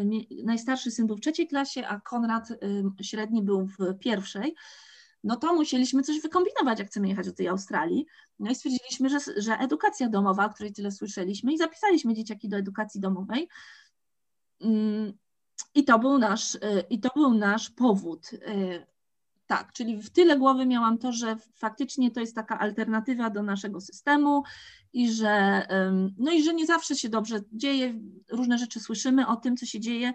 najstarszy syn był w trzeciej klasie, a Konrad średni był w pierwszej, no to musieliśmy coś wykombinować, jak chcemy jechać do tej Australii. No i stwierdziliśmy, że, że edukacja domowa, o której tyle słyszeliśmy, i zapisaliśmy dzieciaki do edukacji domowej. Mm, I to był nasz, y, i to był nasz powód. Y, tak, czyli w tyle głowy miałam to, że faktycznie to jest taka alternatywa do naszego systemu i że, no i że nie zawsze się dobrze dzieje, różne rzeczy słyszymy o tym, co się dzieje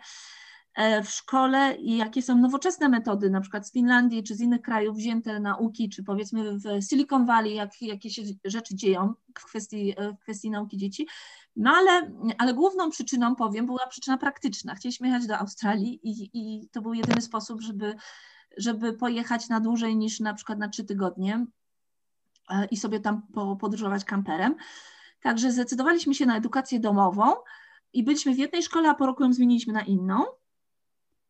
w szkole i jakie są nowoczesne metody, na przykład z Finlandii czy z innych krajów wzięte nauki, czy powiedzmy w Silicon Valley, jak, jakie się rzeczy dzieją w kwestii, e, w kwestii nauki dzieci. No ale, ale główną przyczyną, powiem, była przyczyna praktyczna. Chcieliśmy jechać do Australii i, i to był jedyny sposób, żeby, żeby pojechać na dłużej niż na przykład na trzy tygodnie e, i sobie tam podróżować kamperem. Także zdecydowaliśmy się na edukację domową, i byliśmy w jednej szkole, a po roku ją zmieniliśmy na inną.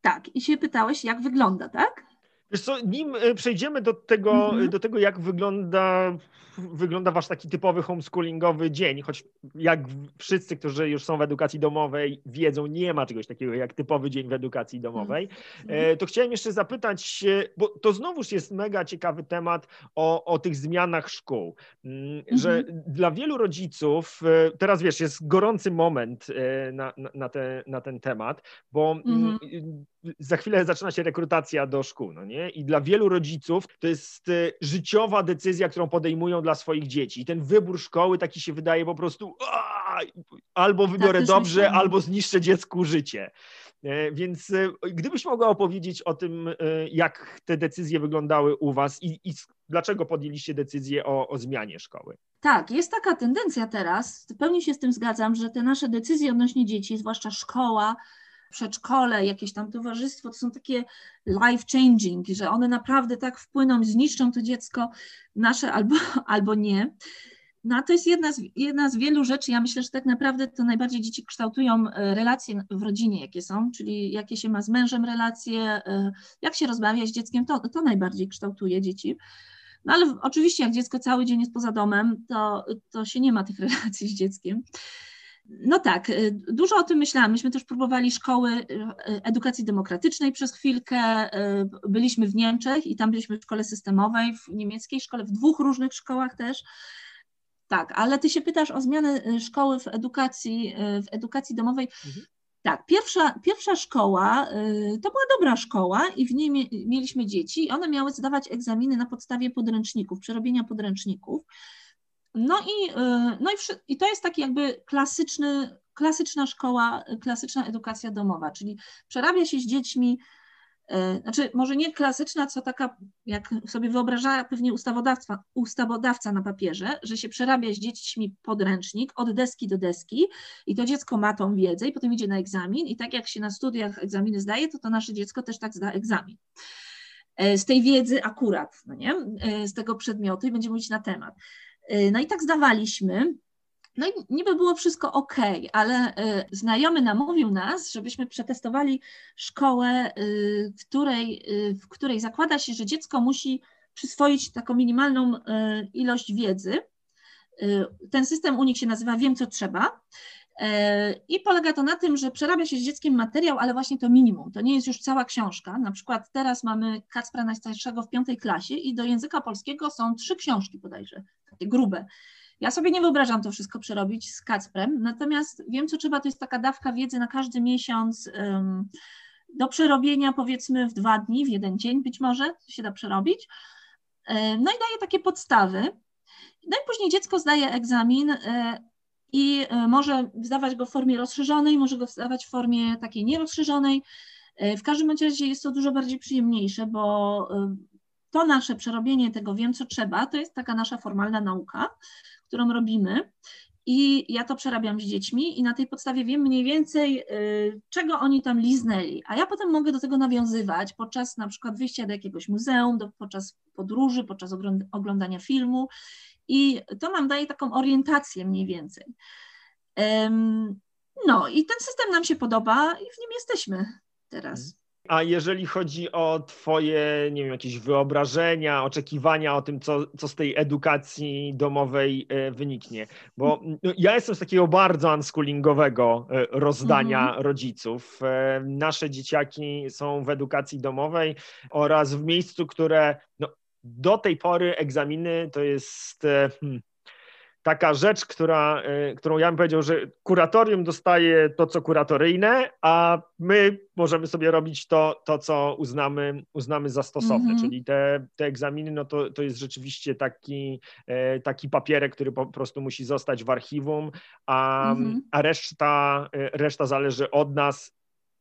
Tak, i się pytałeś, jak wygląda, tak? Wiesz co, nim e, przejdziemy do tego, mm -hmm. do tego jak wygląda wygląda wasz taki typowy homeschoolingowy dzień, choć jak wszyscy, którzy już są w edukacji domowej wiedzą, nie ma czegoś takiego jak typowy dzień w edukacji domowej, mhm. e, to chciałem jeszcze zapytać, bo to znowuż jest mega ciekawy temat o, o tych zmianach szkół, mm, że mhm. dla wielu rodziców, e, teraz wiesz, jest gorący moment na, na, na, te, na ten temat, bo mm, mhm. Za chwilę zaczyna się rekrutacja do szkół, no nie? I dla wielu rodziców to jest życiowa decyzja, którą podejmują dla swoich dzieci. I ten wybór szkoły taki się wydaje po prostu albo wybiorę tak, dobrze, myślałem. albo zniszczę dziecku życie. E, więc e, gdybyś mogła opowiedzieć o tym, e, jak te decyzje wyglądały u Was i, i dlaczego podjęliście decyzję o, o, zmianie szkoły? Tak, jest taka tendencja teraz, pełni się z tym zgadzam, że te nasze decyzje odnośnie dzieci, zwłaszcza szkoła, przedszkole, jakieś tam towarzystwo, to są takie life changing, że one naprawdę tak wpłyną, zniszczą to dziecko nasze albo, albo nie. No to jest jedna z, jedna z wielu rzeczy. Ja myślę, że tak naprawdę to najbardziej dzieci kształtują e, relacje w rodzinie, jakie są, czyli jakie się ma z mężem relacje, e, jak się rozmawia z dzieckiem, to, to najbardziej kształtuje dzieci. No ale oczywiście, jak dziecko cały dzień jest poza domem, to, to się nie ma tych relacji z dzieckiem. No tak, y, dużo o tym myślałam. Myśmy też próbowali szkoły y, edukacji demokratycznej przez chwilkę. Y, byliśmy w Niemczech i tam byliśmy w szkole systemowej, w niemieckiej szkole, w dwóch różnych szkołach też. Tak, ale ty się pytasz o zmianę szkoły w edukacji, w edukacji domowej. Mhm. Tak, pierwsza, pierwsza szkoła to była dobra szkoła i w niej mieliśmy dzieci i one miały zdawać egzaminy na podstawie podręczników, przerobienia podręczników. No i, y, no i, i to jest taki jakby klasyczny, klasyczna szkoła, klasyczna edukacja domowa, czyli przerabia się z dziećmi, y, znaczy może nie klasyczna, co taka, jak sobie wyobraża pewnie ustawodawca, ustawodawca na papierze, że się przerabia z dziećmi podręcznik od deski do deski i to dziecko ma tą wiedzę i potem idzie na egzamin i tak jak się na studiach egzaminy zdaje, to to nasze dziecko też tak zda egzamin y, z tej wiedzy akurat, no nie? z tego przedmiotu i będzie mówić na temat. Y, no i tak zdawaliśmy. No i niby było wszystko ok, ale y, znajomy namówił nas, żebyśmy przetestowali szkołę, y, w której, w której zakłada się, że dziecko musi przyswoić taką minimalną ilość wiedzy. Ten system u nich się nazywa Wiem, co trzeba. I polega to na tym, że przerabia się z dzieckiem materiał, ale właśnie to minimum. To nie jest już cała książka. Na przykład teraz mamy Kacpra najstarszego w piątej klasie i do języka polskiego są trzy książki bodajże takie grube. Ja sobie nie wyobrażam to wszystko przerobić z Kacprem, natomiast wiem, co trzeba, to jest taka dawka wiedzy na każdy miesiąc um, do przerobienia powiedzmy w dwa dni, w jeden dzień być może, się da przerobić. No i daje takie podstawy. No i później dziecko zdaje egzamin e, i e, może zdawać go w formie rozszerzonej, może go zdawać w formie takiej nierozszerzonej. E, w każdym razie jest to dużo bardziej przyjemniejsze, bo to nasze przerobienie tego wiem, co trzeba, to jest taka nasza formalna nauka, którą robimy. I ja to przerabiam z dziećmi i na tej podstawie wiem mniej więcej, czego oni tam liznęli. A ja potem mogę do tego nawiązywać podczas na przykład wyjścia do jakiegoś muzeum, do, podczas podróży, podczas oglądania filmu. I to nam daje taką orientację mniej więcej. No i ten system nam się podoba i w nim jesteśmy teraz. Mhm. A jeżeli chodzi o Twoje, nie wiem, jakieś wyobrażenia, oczekiwania o tym, co, co z tej edukacji domowej e, wyniknie? Bo no, ja jestem z takiego bardzo unschoolingowego e, rozdania mhm. rodziców. E, nasze dzieciaki są w edukacji domowej oraz w miejscu, które no, do tej pory egzaminy to jest. Hmm, taka rzecz, która, y, którą ja bym powiedział, że kuratorium dostaje to, co kuratoryjne, a my możemy sobie robić to, to co uznamy, uznamy za stosowne, mm -hmm. czyli te, te egzaminy, no to, to jest rzeczywiście taki, e, taki papierek, który po prostu musi zostać w archiwum, a, mm -hmm. a reszta, e, reszta zależy od nas,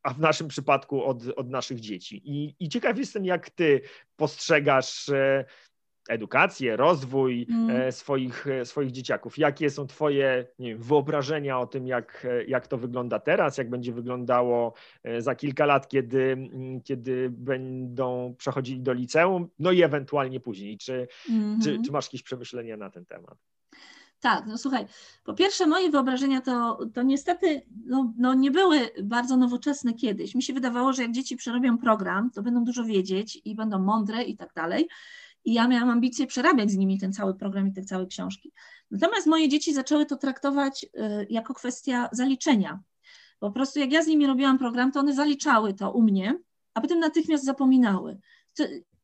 a w naszym przypadku od, od naszych dzieci. I, I ciekaw jestem, jak ty postrzegasz e, edukację, rozwój mm. swoich, e, swoich dzieciaków. Jakie są Twoje wiem, wyobrażenia o tym, jak, e, jak to wygląda teraz, jak będzie wyglądało za kilka lat, kiedy, kiedy będą przechodzili do liceum, no i ewentualnie później. Czy, mm -hmm. czy, czy masz jakieś przemyślenia na ten temat? Tak, no słuchaj, po pierwsze moje wyobrażenia to, to niestety no, no nie były bardzo nowoczesne kiedyś. Mi się wydawało, że jak dzieci przerobią program, to będą dużo wiedzieć i będą mądre i tak dalej. I ja miałam ambicje przerabiać z nimi ten cały program i te całe książki. Natomiast moje dzieci zaczęły to traktować y, jako kwestia zaliczenia. Po prostu jak ja z nimi robiłam program, to one zaliczały to u mnie, a potem natychmiast zapominały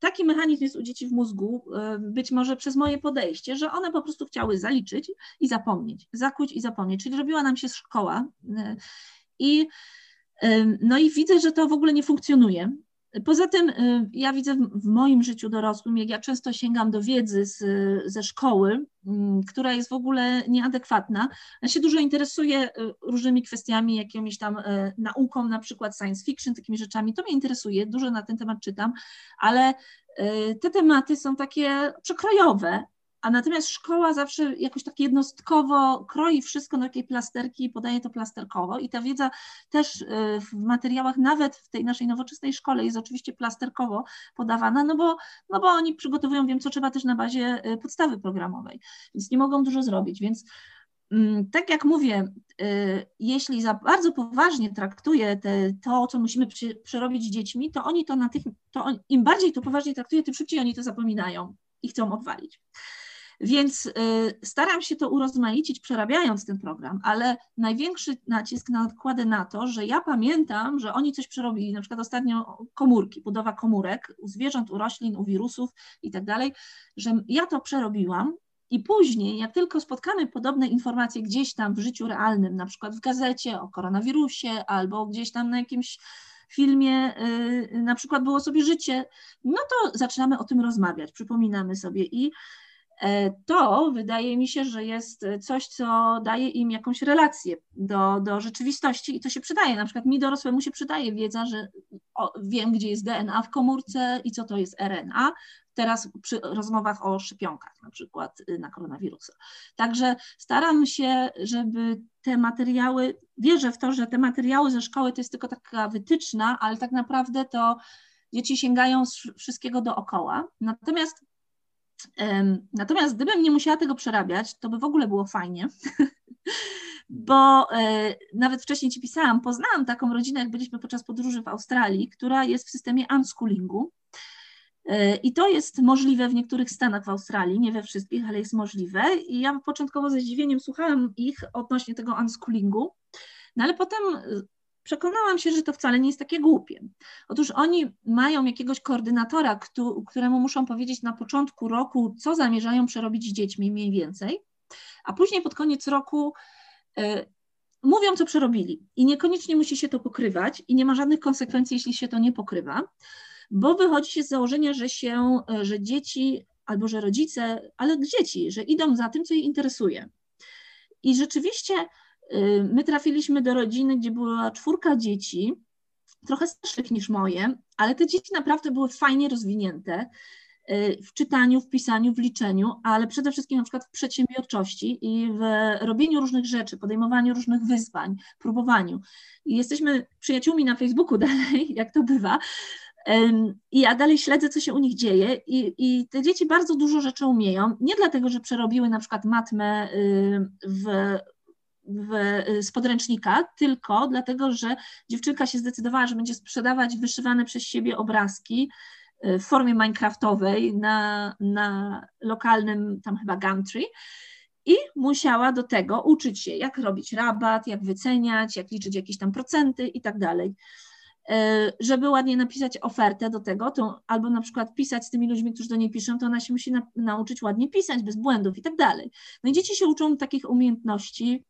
taki mechanizm jest u dzieci w mózgu, e, być może przez moje podejście, że one po prostu chciały zaliczyć i zapomnieć, zakuć i zapomnieć, czyli robiła nam się szkoła. E, I, e, no i widzę, że to w ogóle nie funkcjonuje. Poza tym y, ja widzę w moim życiu dorosłym, jak ja często sięgam do wiedzy z, ze szkoły, mm, która jest w ogóle nieadekwatna. Ja się dużo interesuję y, różnymi kwestiami, jakimiś tam y, nauką, na przykład science fiction, takimi rzeczami. To mnie interesuje, dużo na ten temat czytam, ale te tematy są takie przekrojowe, a natomiast szkoła zawsze jakoś tak jednostkowo kroi wszystko na takiej plasterki i podaje to plasterkowo. I ta wiedza też y, w materiałach, nawet w tej naszej nowoczesnej szkole jest oczywiście plasterkowo podawana, no bo, no bo oni przygotowują, wiem co trzeba też na bazie y, podstawy programowej, więc nie mogą dużo zrobić, więc mm, tak jak mówię, y, jeśli za bardzo poważnie traktuje te, to, co musimy przerobić z dziećmi, to oni to im bardziej to poważnie traktuje, tym szybciej oni to zapominają i chcą odwalić. Więc y, staram się to urozmaicić, przerabiając ten program, ale największy nacisk nakładę na to, że ja pamiętam, że oni coś przerobili, na przykład ostatnio komórki, budowa komórek u zwierząt, u roślin, u wirusów i tak dalej, że ja to przerobiłam i później, jak tylko spotkamy podobne informacje gdzieś tam w życiu realnym, na przykład w gazecie o koronawirusie albo gdzieś tam na jakimś filmie, y, na przykład było sobie życie, no to zaczynamy o tym rozmawiać, przypominamy sobie i to wydaje mi się, że jest coś, co daje im jakąś relację do, do rzeczywistości i to się przydaje. Na przykład mi dorosłemu się przydaje wiedza, że o, wiem, gdzie jest DNA w komórce i co to jest RNA. Teraz przy rozmowach o szczepionkach, na przykład y, na koronawirusa. Także staram się, żeby te materiały, wierzę w to, że te materiały ze szkoły to jest tylko taka wytyczna, ale tak naprawdę to dzieci sięgają z wszystkiego dookoła. Natomiast Natomiast gdybym nie musiała tego przerabiać, to by w ogóle było fajnie, bo e, nawet wcześniej Ci pisałam, poznałam taką rodzinę, jak byliśmy podczas podróży w Australii, która jest w systemie unschoolingu. E, I to jest możliwe w niektórych stanach w Australii, nie we wszystkich, ale jest możliwe. I ja początkowo ze zdziwieniem słuchałam ich odnośnie tego unschoolingu, no ale potem przekonałam się, że to wcale nie jest takie głupie. Otóż oni mają jakiegoś koordynatora, któremu muszą powiedzieć na początku roku, co zamierzają przerobić z dziećmi mniej więcej, a później pod koniec roku y, mówią, co przerobili. I niekoniecznie musi się to pokrywać i nie ma żadnych konsekwencji, jeśli się to nie pokrywa, bo wychodzi się z założenia, że się, e, że dzieci albo że rodzice, ale dzieci, że idą za tym, co je interesuje. I rzeczywiście my trafiliśmy do rodziny, gdzie była czwórka dzieci, trochę starszych niż moje, ale te dzieci naprawdę były fajnie rozwinięte y, w czytaniu, w pisaniu, w liczeniu, ale przede wszystkim na przykład w przedsiębiorczości i w robieniu różnych rzeczy, podejmowaniu różnych wyzwań, próbowaniu. I jesteśmy przyjaciółmi na Facebooku dalej, jak to bywa. I ja dalej śledzę, co się u nich dzieje, i, i te dzieci bardzo dużo rzeczy umieją. Nie dlatego, że przerobiły na przykład matmę y, w w, z podręcznika, tylko dlatego, że dziewczynka się zdecydowała, że będzie sprzedawać wyszywane przez siebie obrazki y, w formie minecraftowej na, na lokalnym tam chyba Gumtree i musiała do tego uczyć się, jak robić rabat, jak wyceniać, jak liczyć jakieś tam procenty i tak dalej. Y, żeby ładnie napisać ofertę do tego, to albo na przykład pisać z tymi ludźmi, którzy do niej piszą, to ona się musi na, nauczyć ładnie pisać, bez błędów i tak dalej. No i dzieci się uczą takich umiejętności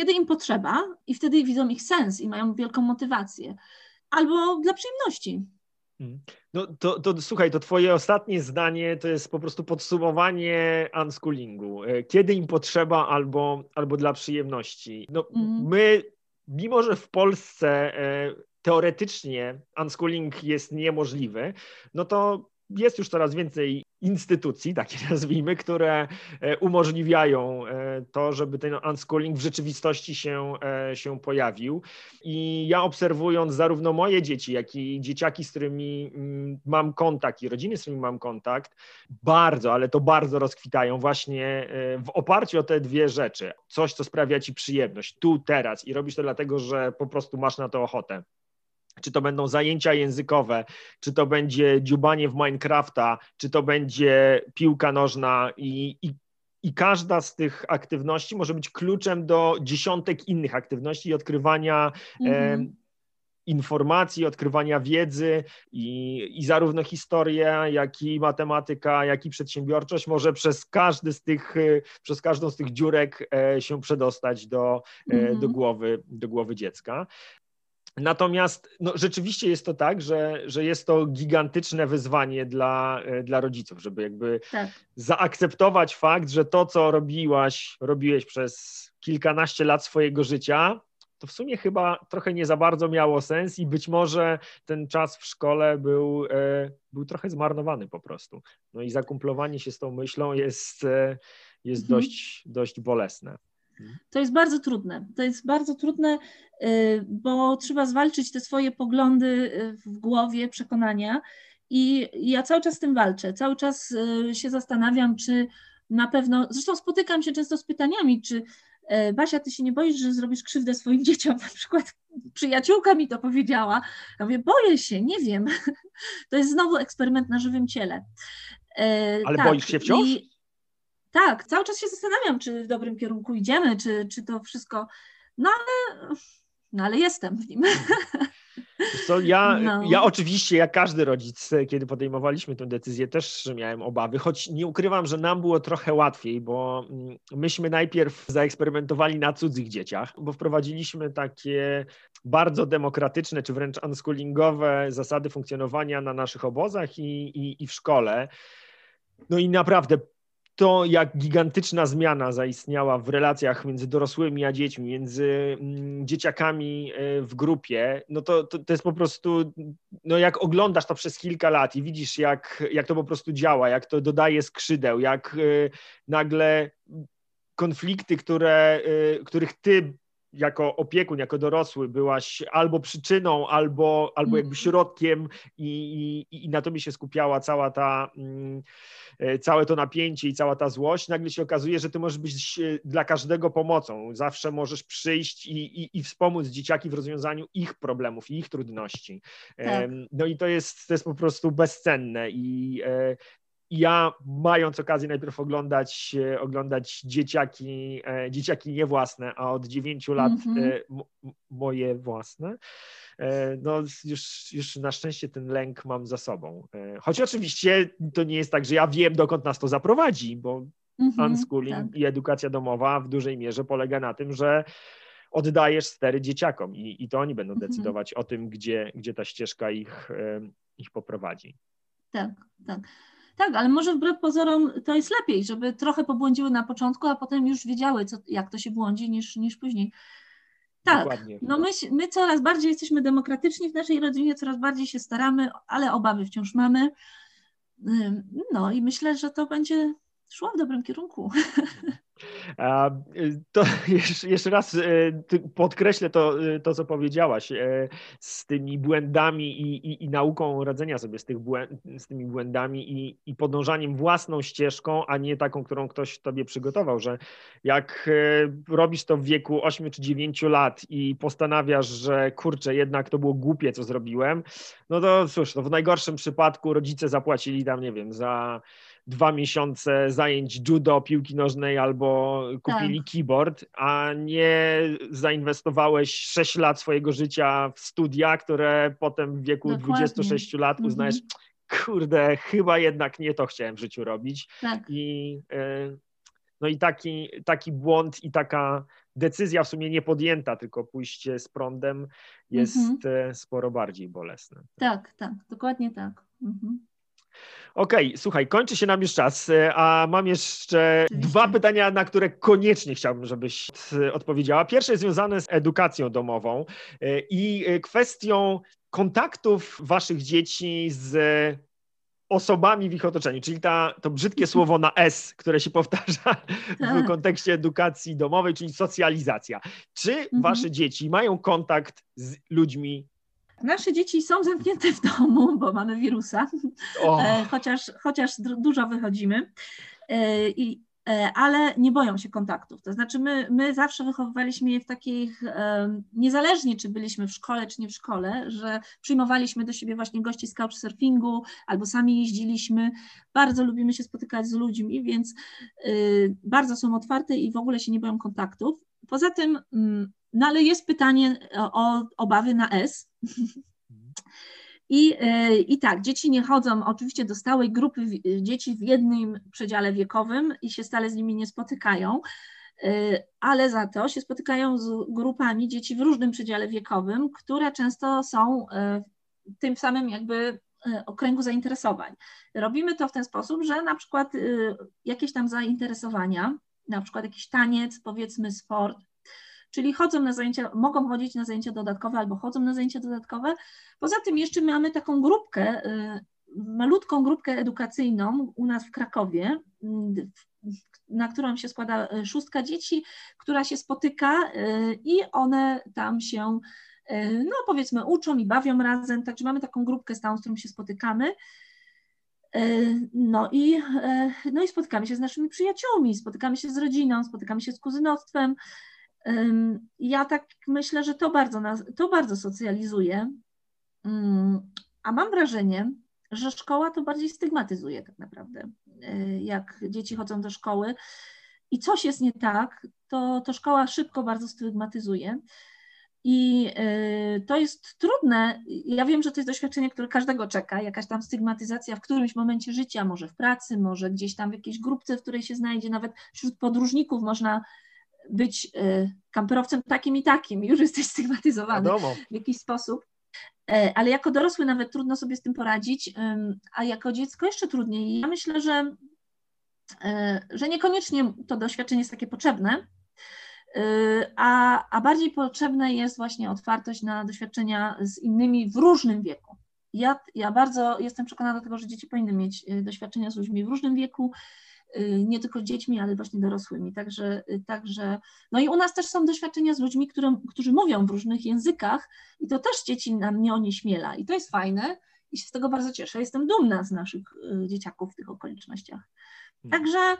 kiedy im potrzeba i wtedy widzą ich sens i mają wielką motywację. Albo dla przyjemności. Mm. No to, to słuchaj, to twoje ostatnie zdanie to jest po prostu podsumowanie unschoolingu. E, kiedy im potrzeba albo, albo dla przyjemności. No, mm. My, mimo że w Polsce e, teoretycznie unschooling jest niemożliwy, no to jest już coraz więcej instytucji, takie nazwijmy, które e, umożliwiają to, żeby ten unschooling w rzeczywistości się, się pojawił. I ja obserwując zarówno moje dzieci, jak i dzieciaki, z którymi mm, mam kontakt i rodziny, z którymi mam kontakt, bardzo, ale to bardzo rozkwitają właśnie w oparciu o te dwie rzeczy. Coś, co sprawia ci przyjemność tu, teraz i robisz to dlatego, że po prostu masz na to ochotę czy to będą zajęcia językowe, czy to będzie dziubanie w Minecrafta, czy to będzie piłka nożna i, i, i każda z tych aktywności może być kluczem do dziesiątek innych aktywności i odkrywania mhm. e, informacji, odkrywania wiedzy i, i zarówno historia, jak i matematyka, jak i przedsiębiorczość może przez każdy z tych, przez każdą z tych dziurek e, się przedostać do, mhm. do, głowy, do głowy dziecka. Natomiast no, rzeczywiście jest to tak, że, że jest to gigantyczne wyzwanie dla, e, dla rodziców, żeby jakby tak. zaakceptować fakt, że to, co robiłaś, robiłeś przez kilkanaście lat swojego życia, to w sumie chyba trochę nie za bardzo miało sens i być może ten czas w szkole był, e, był trochę zmarnowany po prostu. No i zakumplowanie się z tą myślą jest, e, jest mhm. dość, dość bolesne. To jest bardzo trudne. To jest bardzo trudne, y, bo trzeba zwalczyć te swoje poglądy y, w głowie, przekonania. I ja cały czas z tym walczę. Cały czas y, się zastanawiam, czy na pewno. Zresztą spotykam się często z pytaniami, czy Basia, ty się nie boisz, że zrobisz krzywdę swoim dzieciom? Na przykład przyjaciółka mi to powiedziała. Ja mówię, boję się, nie wiem. To jest znowu eksperyment na żywym ciele. Ale tak, boisz się wciąż? I, tak, cały czas się zastanawiam, czy w dobrym kierunku idziemy, czy, czy to wszystko. No ale, no ale jestem w nim. Co, ja, no. ja oczywiście, jak każdy rodzic, kiedy podejmowaliśmy tę decyzję, też miałem obawy, choć nie ukrywam, że nam było trochę łatwiej, bo mm, myśmy najpierw zaeksperymentowali na cudzych dzieciach, bo wprowadziliśmy takie bardzo demokratyczne, czy wręcz unschoolingowe zasady funkcjonowania na naszych obozach i, i, i w szkole. No i naprawdę to, jak gigantyczna zmiana zaistniała w relacjach między dorosłymi a dziećmi, między mm, dzieciakami e, w grupie, no to, to, to, jest po prostu, no jak oglądasz to przez kilka lat i widzisz, jak, jak to po prostu działa, jak to dodaje skrzydeł, jak e, nagle konflikty, które, e, których ty jako opiekun, jako dorosły byłaś albo przyczyną, albo, albo jakby mhm. środkiem i, i, i na tobie się skupiała cała ta, mm, e, całe to napięcie i cała ta złość, nagle się okazuje, że ty możesz być e, dla każdego pomocą. Zawsze możesz przyjść i, i, i wspomóc dzieciaki w rozwiązaniu ich problemów i ich trudności. Tak. No i to jest, to jest po prostu bezcenne i e, ja mając okazję najpierw oglądać, oglądać dzieciaki, e, dzieciaki nie własne, a od dziewięciu lat mm -hmm. moje własne, e, no już, już na szczęście ten lęk mam za sobą. Choć oczywiście to nie jest tak, że ja wiem, dokąd nas to zaprowadzi, bo mm -hmm, unschooling tak. i edukacja domowa w dużej mierze polega na tym, że oddajesz stery dzieciakom i, i to oni będą mm -hmm. decydować o tym, gdzie, gdzie ta ścieżka ich, ich poprowadzi. Tak, tak. Tak, ale może wbrew pozorom to jest lepiej, żeby trochę pobłądziły na początku, a potem już wiedziały, co, jak to się błądzi, niż, niż później. Tak, Dokładnie. no my, my coraz bardziej jesteśmy demokratyczni w naszej rodzinie, coraz bardziej się staramy, ale obawy wciąż mamy. No i myślę, że to będzie szło w dobrym kierunku. Y, to jeszcze raz y, podkreślę to, y, to co powiedziałaś z tymi błędami i, i, i nauką radzenia sobie z, tych z tymi błędami i, i podążaniem własną ścieżką, a nie taką, którą ktoś tobie przygotował, że jak robisz to w wieku 8 czy 9 lat i postanawiasz, że kurczę, jednak to było głupie, co zrobiłem, no to cóż, to w najgorszym przypadku rodzice zapłacili tam, nie wiem, za dwa miesiące zajęć judo, piłki nożnej albo kupili tak. keyboard, a nie zainwestowałeś 6 lat swojego życia w studia, które potem w wieku Dokładnie. 26 lat mhm. uznajesz, kurde, chyba jednak nie to chciałem w życiu robić. Tak. I, e, no i taki, taki błąd i taka decyzja w sumie nie podjęta, tylko pójście z prądem jest mhm. E, sporo bardziej bolesne. Tak, tak, dokładnie tak. Mhm. Okej, okay, słuchaj, kończy się nam już czas, e, a mam jeszcze dwa pytania, na które koniecznie chciałbym, żebyś odpowiedziała. Pierwsze jest związane z edukacją domową e, i e, kwestią kontaktów waszych dzieci z osobami w ich otoczeniu, czyli ta, to brzydkie słowo na S, które się powtarza w tak. kontekście edukacji domowej, czyli socjalizacja. Czy mhm. wasze dzieci mają kontakt z ludźmi Nasze dzieci są zamknięte w domu, bo mamy wirusa, oh. chociaż, chociaż dużo wychodzimy. E, I, e, ale nie boją się kontaktów. To znaczy, my, my zawsze wychowywaliśmy je w takich, niezależnie czy byliśmy w szkole, czy nie w szkole, że przyjmowaliśmy do siebie właśnie gości z couchsurfingu albo sami jeździliśmy. Bardzo lubimy się spotykać z ludźmi, więc bardzo są otwarte i w ogóle się nie boją kontaktów. Poza tym mm, no ale jest pytanie o obawy na S. I, e, I tak, dzieci nie chodzą oczywiście do stałej grupy dzieci w jednym przedziale wiekowym i się stale z nimi nie spotykają, e, ale za to się spotykają z grupami dzieci w różnym przedziale wiekowym, które często są e, w tym samym jakby okręgu zainteresowań. Robimy to w ten sposób, że na przykład jakieś tam zainteresowania, na przykład jakiś taniec, powiedzmy sport, czyli chodzą na zajęcia, mogą chodzić na zajęcia dodatkowe albo chodzą na zajęcia dodatkowe. Poza tym jeszcze mamy taką grupkę, y, malutką grupkę edukacyjną u nas w Krakowie, y, na którą się składa y, szóstka dzieci, która się spotyka i one tam się, no powiedzmy, uczą i bawią razem, także mamy taką grupkę stałą, z którą się spotykamy. No i, no i spotykamy się z naszymi przyjaciółmi, spotykamy się z rodziną, spotykamy się z kuzynostwem, ja tak myślę, że to bardzo, nas, to bardzo socjalizuje, a mam wrażenie, że szkoła to bardziej stygmatyzuje tak naprawdę. E, jak dzieci chodzą do szkoły i coś jest nie tak, to, to szkoła szybko bardzo stygmatyzuje. I e, to jest trudne. Ja wiem, że to jest doświadczenie, które każdego czeka, jakaś tam stygmatyzacja w którymś momencie życia, może w pracy, może gdzieś tam w jakiejś grupce, w której się znajdzie, nawet wśród podróżników można być y, kamperowcem takim i takim, już jesteś stygmatyzowany Wiadomo. w jakiś sposób. E, ale jako dorosły nawet trudno sobie z tym poradzić, a jako dziecko jeszcze trudniej. Ja myślę, że, e, że niekoniecznie to doświadczenie jest takie potrzebne, a, a bardziej potrzebna jest właśnie otwartość na doświadczenia z innymi w różnym wieku. Ja, ja bardzo jestem przekonana do tego, że dzieci powinny mieć doświadczenia z ludźmi w różnym wieku, nie tylko dziećmi, ale właśnie dorosłymi. Także, y, także, no i u nas też są doświadczenia z ludźmi, które, którzy mówią w różnych językach i to też dzieci nam nie onieśmiela i to jest fajne i się z tego bardzo cieszę. Jestem dumna z naszych y, dzieciaków w tych okolicznościach. Hmm. Także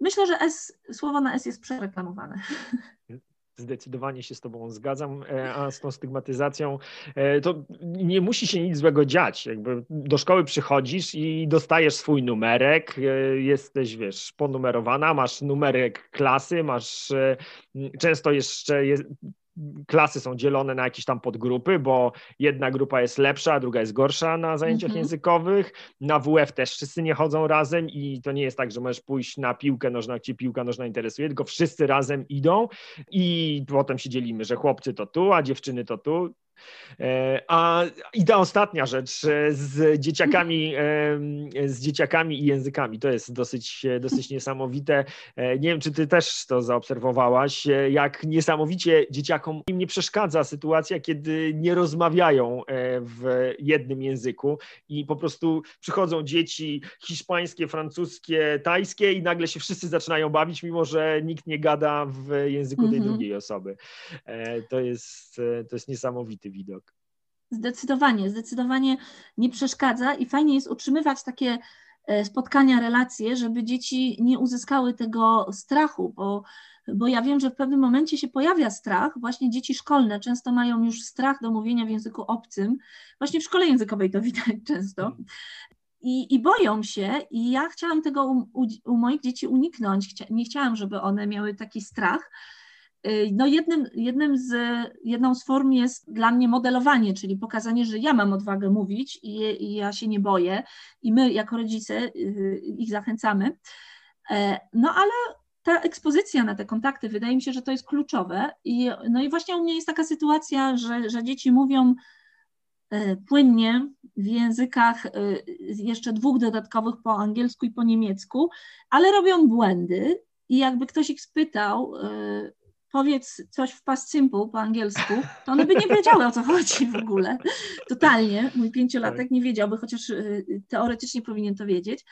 myślę, że S, słowo na S jest przereklamowane. Zdecydowanie się z Tobą zgadzam, e, a z tą stygmatyzacją e, to nie musi się nic złego dziać. Jakby do szkoły przychodzisz i dostajesz swój numerek, e, jesteś, wiesz, ponumerowana, masz numerek klasy, masz często jeszcze jest, klasy są dzielone na jakieś tam podgrupy, bo jedna grupa jest lepsza, a druga jest gorsza na zajęciach mm -hmm. językowych. Na WF też wszyscy nie chodzą razem i to nie jest tak, że możesz pójść na piłkę nożną, jak cię piłka nożna interesuje, tylko wszyscy razem idą i potem się dzielimy, że chłopcy to tu, a dziewczyny to tu. E, a i ta ostatnia rzecz e, z dzieciakami, e, z dzieciakami i językami, to jest dosyć, dosyć niesamowite. Nie wiem, czy ty też to zaobserwowałaś, jak niesamowicie dzieciakom im nie przeszkadza sytuacja, kiedy nie rozmawiają w jednym języku i po prostu przychodzą dzieci hiszpańskie, francuskie, tajskie i nagle się wszyscy zaczynają bawić, mimo że nikt nie gada w języku tej mhm. drugiej osoby. To jest, to jest niesamowite widok. Zdecydowanie, zdecydowanie nie przeszkadza i fajnie jest utrzymywać takie e, spotkania, relacje, żeby dzieci nie uzyskały tego strachu, bo, bo ja wiem, że w pewnym momencie się pojawia strach, właśnie dzieci szkolne często mają już strach do mówienia w języku obcym, właśnie w szkole językowej to widać często. I, I boją się, i ja chciałam tego u, u, u moich dzieci uniknąć. nie chciałam, żeby one miały taki strach, no jednym, jednym z, jedną z form jest dla mnie modelowanie, czyli pokazanie, że ja mam odwagę mówić i, i ja się nie boję i my jako rodzice y, ich zachęcamy. E, no ale ta ekspozycja na te kontakty, wydaje mi się, że to jest kluczowe. I, no i właśnie u mnie jest taka sytuacja, że, że dzieci mówią e, płynnie w językach e, jeszcze dwóch dodatkowych po angielsku i po niemiecku, ale robią błędy i jakby ktoś ich spytał, powiedz coś w past simple po angielsku, to one by nie wiedziały o co chodzi w ogóle. Totalnie. Mój pięciolatek nie wiedziałby, chociaż y, teoretycznie powinien to wiedzieć.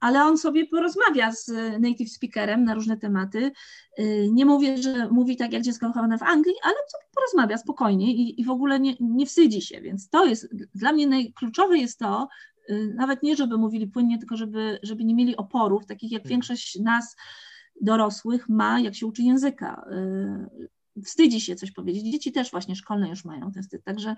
Ale on sobie porozmawia z native speakerem na różne tematy. Y, nie mówię, że mówi tak jak dziecko wychowane w Anglii, ale sobie porozmawia spokojnie i, i w ogóle nie, nie wstydzi się. Więc to jest dla mnie najkluczowe jest to, y, nawet nie, żeby mówili płynnie, tylko żeby, żeby nie mieli oporów, takich jak mhm. większość nas dorosłych ma, jak się uczy języka. Y, wstydzi się coś powiedzieć. Dzieci też właśnie szkolne już mają ten wstyd. Także,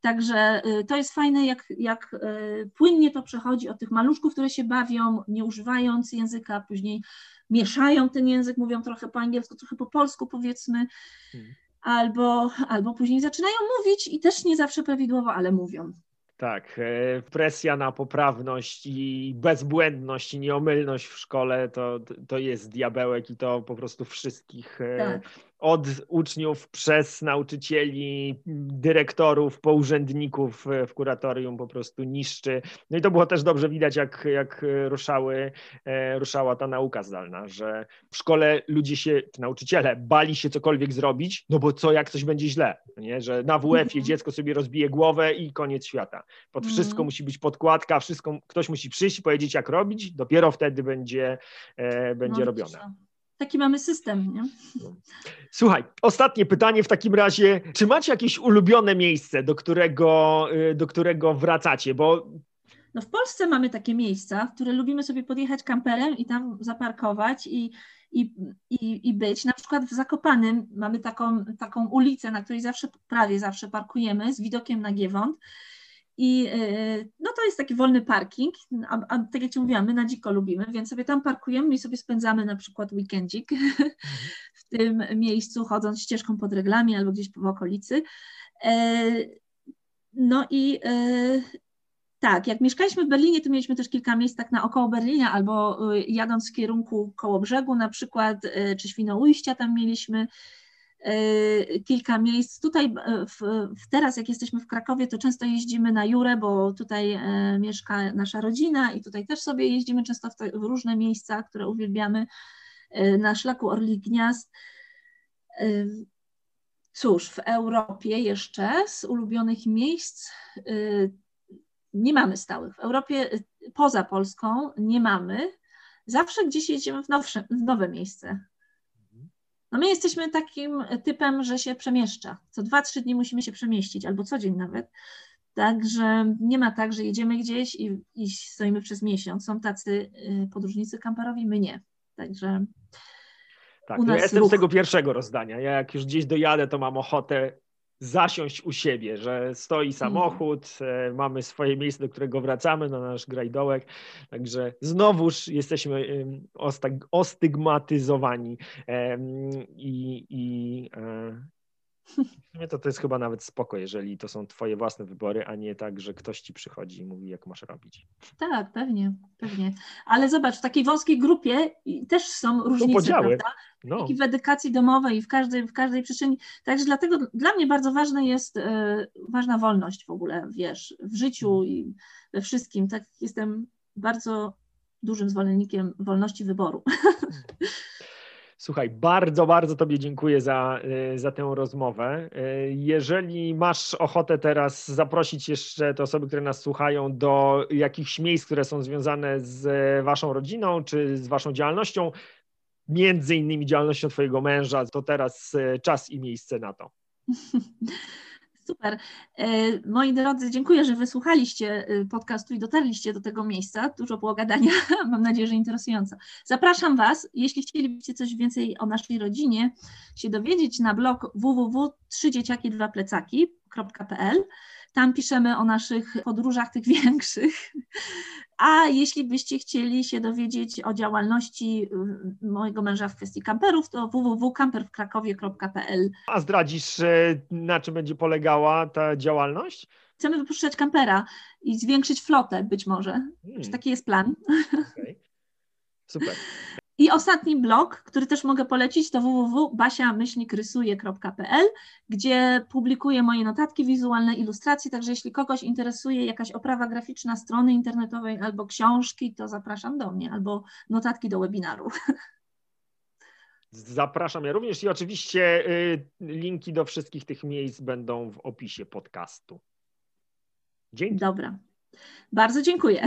także y, to jest fajne, jak, jak y, płynnie to przechodzi od tych maluszków, które się bawią, nie używając języka, później mieszają ten język, mówią trochę po angielsku, trochę po polsku powiedzmy. Hmm. Albo, albo później zaczynają mówić i też nie zawsze prawidłowo, ale mówią. Tak, e, presja na poprawność i bezbłędność i nieomylność w szkole to, to jest diabełek i to po prostu wszystkich e, tak od uczniów przez nauczycieli, dyrektorów, po urzędników w kuratorium po prostu niszczy. No i to było też dobrze widać, jak, jak ruszały, e, ruszała ta nauka zdalna, że w szkole ludzie się, nauczyciele bali się cokolwiek zrobić, no bo co jak coś będzie źle, nie? że na WF-ie mhm. dziecko sobie rozbije głowę i koniec świata. Pod mhm. wszystko musi być podkładka, wszystko, ktoś musi przyjść i powiedzieć jak robić, dopiero wtedy będzie, e, będzie no, robione taki mamy system. Nie? Słuchaj, ostatnie pytanie w takim razie. Czy macie jakieś ulubione miejsce, do którego, y, do którego wracacie? Bo no w Polsce mamy takie miejsca, w które lubimy sobie podjechać kamperem i tam zaparkować i, i, i, i być. Na przykład w Zakopanym mamy taką, taką ulicę, na której zawsze, prawie zawsze parkujemy z widokiem na Giewont i y, no to jest taki wolny parking, a, a, tak jak Ci mówiłam, my na dziko lubimy, więc sobie tam parkujemy i sobie spędzamy na przykład weekendzik w tym miejscu, chodząc ścieżką pod reglami albo gdzieś w okolicy. E, no i e, tak, jak mieszkaliśmy w Berlinie, to mieliśmy też kilka miejsc tak około Berlina, albo jadąc w kierunku koło brzegu na przykład, e, czy Świnoujścia tam mieliśmy, E, kilka miejsc. Tutaj e, w, teraz, jak jesteśmy w Krakowie, to często jeździmy na Jurę, bo tutaj e, mieszka nasza rodzina i tutaj też sobie jeździmy często w, te, w różne miejsca, które uwielbiamy na szlaku Orli Gniazd. Cóż, w Europie jeszcze z ulubionych miejsc nie mamy stałych. W Europie poza Polską nie mamy. Zawsze gdzieś jedziemy w, nowsze, w nowe miejsce. No my jesteśmy takim typem, że się przemieszcza. Co dwa, trzy dni musimy się przemieścić, albo co dzień nawet. Także nie ma tak, że jedziemy gdzieś i, i stoimy przez miesiąc. Są tacy y, podróżnicy kamperowi, my nie. Także. Tak, ja jestem ruch. z tego pierwszego rozdania. Ja jak już gdzieś dojadę, to mam ochotę zasiąść u siebie, że stoi mhm. samochód, mm. mamy swoje miejsce, do którego wracamy na nasz grajdołek, także znowuż jesteśmy ostygmatyzowani i, i to, to jest chyba nawet spoko, jeżeli to są twoje własne wybory, a nie tak, że ktoś ci przychodzi i mówi, jak masz robić. Tak, pewnie, pewnie. Ale zobacz, w takiej wąskiej grupie też są różnice, podziały. prawda? No. I w edukacji domowej i w każdej, w każdej przestrzeni. Także dlatego dla mnie bardzo ważna jest e, ważna wolność w ogóle, wiesz, w życiu i we wszystkim. Tak jestem bardzo dużym zwolennikiem wolności wyboru. Słuchaj, bardzo, bardzo Tobie dziękuję za, y, za tę rozmowę. Y, jeżeli masz ochotę teraz zaprosić jeszcze te osoby, które nas słuchają, do jakichś miejsc, które są związane z Waszą rodziną czy z Waszą działalnością, między innymi działalnością Twojego męża, to teraz czas i miejsce na to. Super. E, moi drodzy, dziękuję, że wysłuchaliście e, podcastu i dotarliście do tego miejsca. Dużo było gadania, mam nadzieję, że interesująco. Zapraszam Was, jeśli chcielibyście coś więcej o naszej rodzinie się dowiedzieć, na blog www.3dzieciaki2plecaki.pl. Tam piszemy o naszych podróżach, tych większych. A jeśli byście chcieli się dowiedzieć o działalności y, mojego męża w kwestii kamperów, to www.kamperwkrakowie.pl. A zdradzisz, na czym będzie polegała ta działalność? Chcemy wypuszczać kampera i zwiększyć flotę być może. Hmm. Taki jest plan. Okay. Super. I ostatni blog, który też mogę polecić, to www.basia-rysuje.pl, gdzie publikuję moje notatki wizualne, ilustracje, także jeśli kogoś interesuje jakaś oprawa graficzna strony internetowej albo książki, to zapraszam do mnie, albo notatki do webinaru. Zapraszam ja również i oczywiście y, linki do wszystkich tych miejsc będą w opisie podcastu. Dzięki. Dobra. Bardzo dziękuję.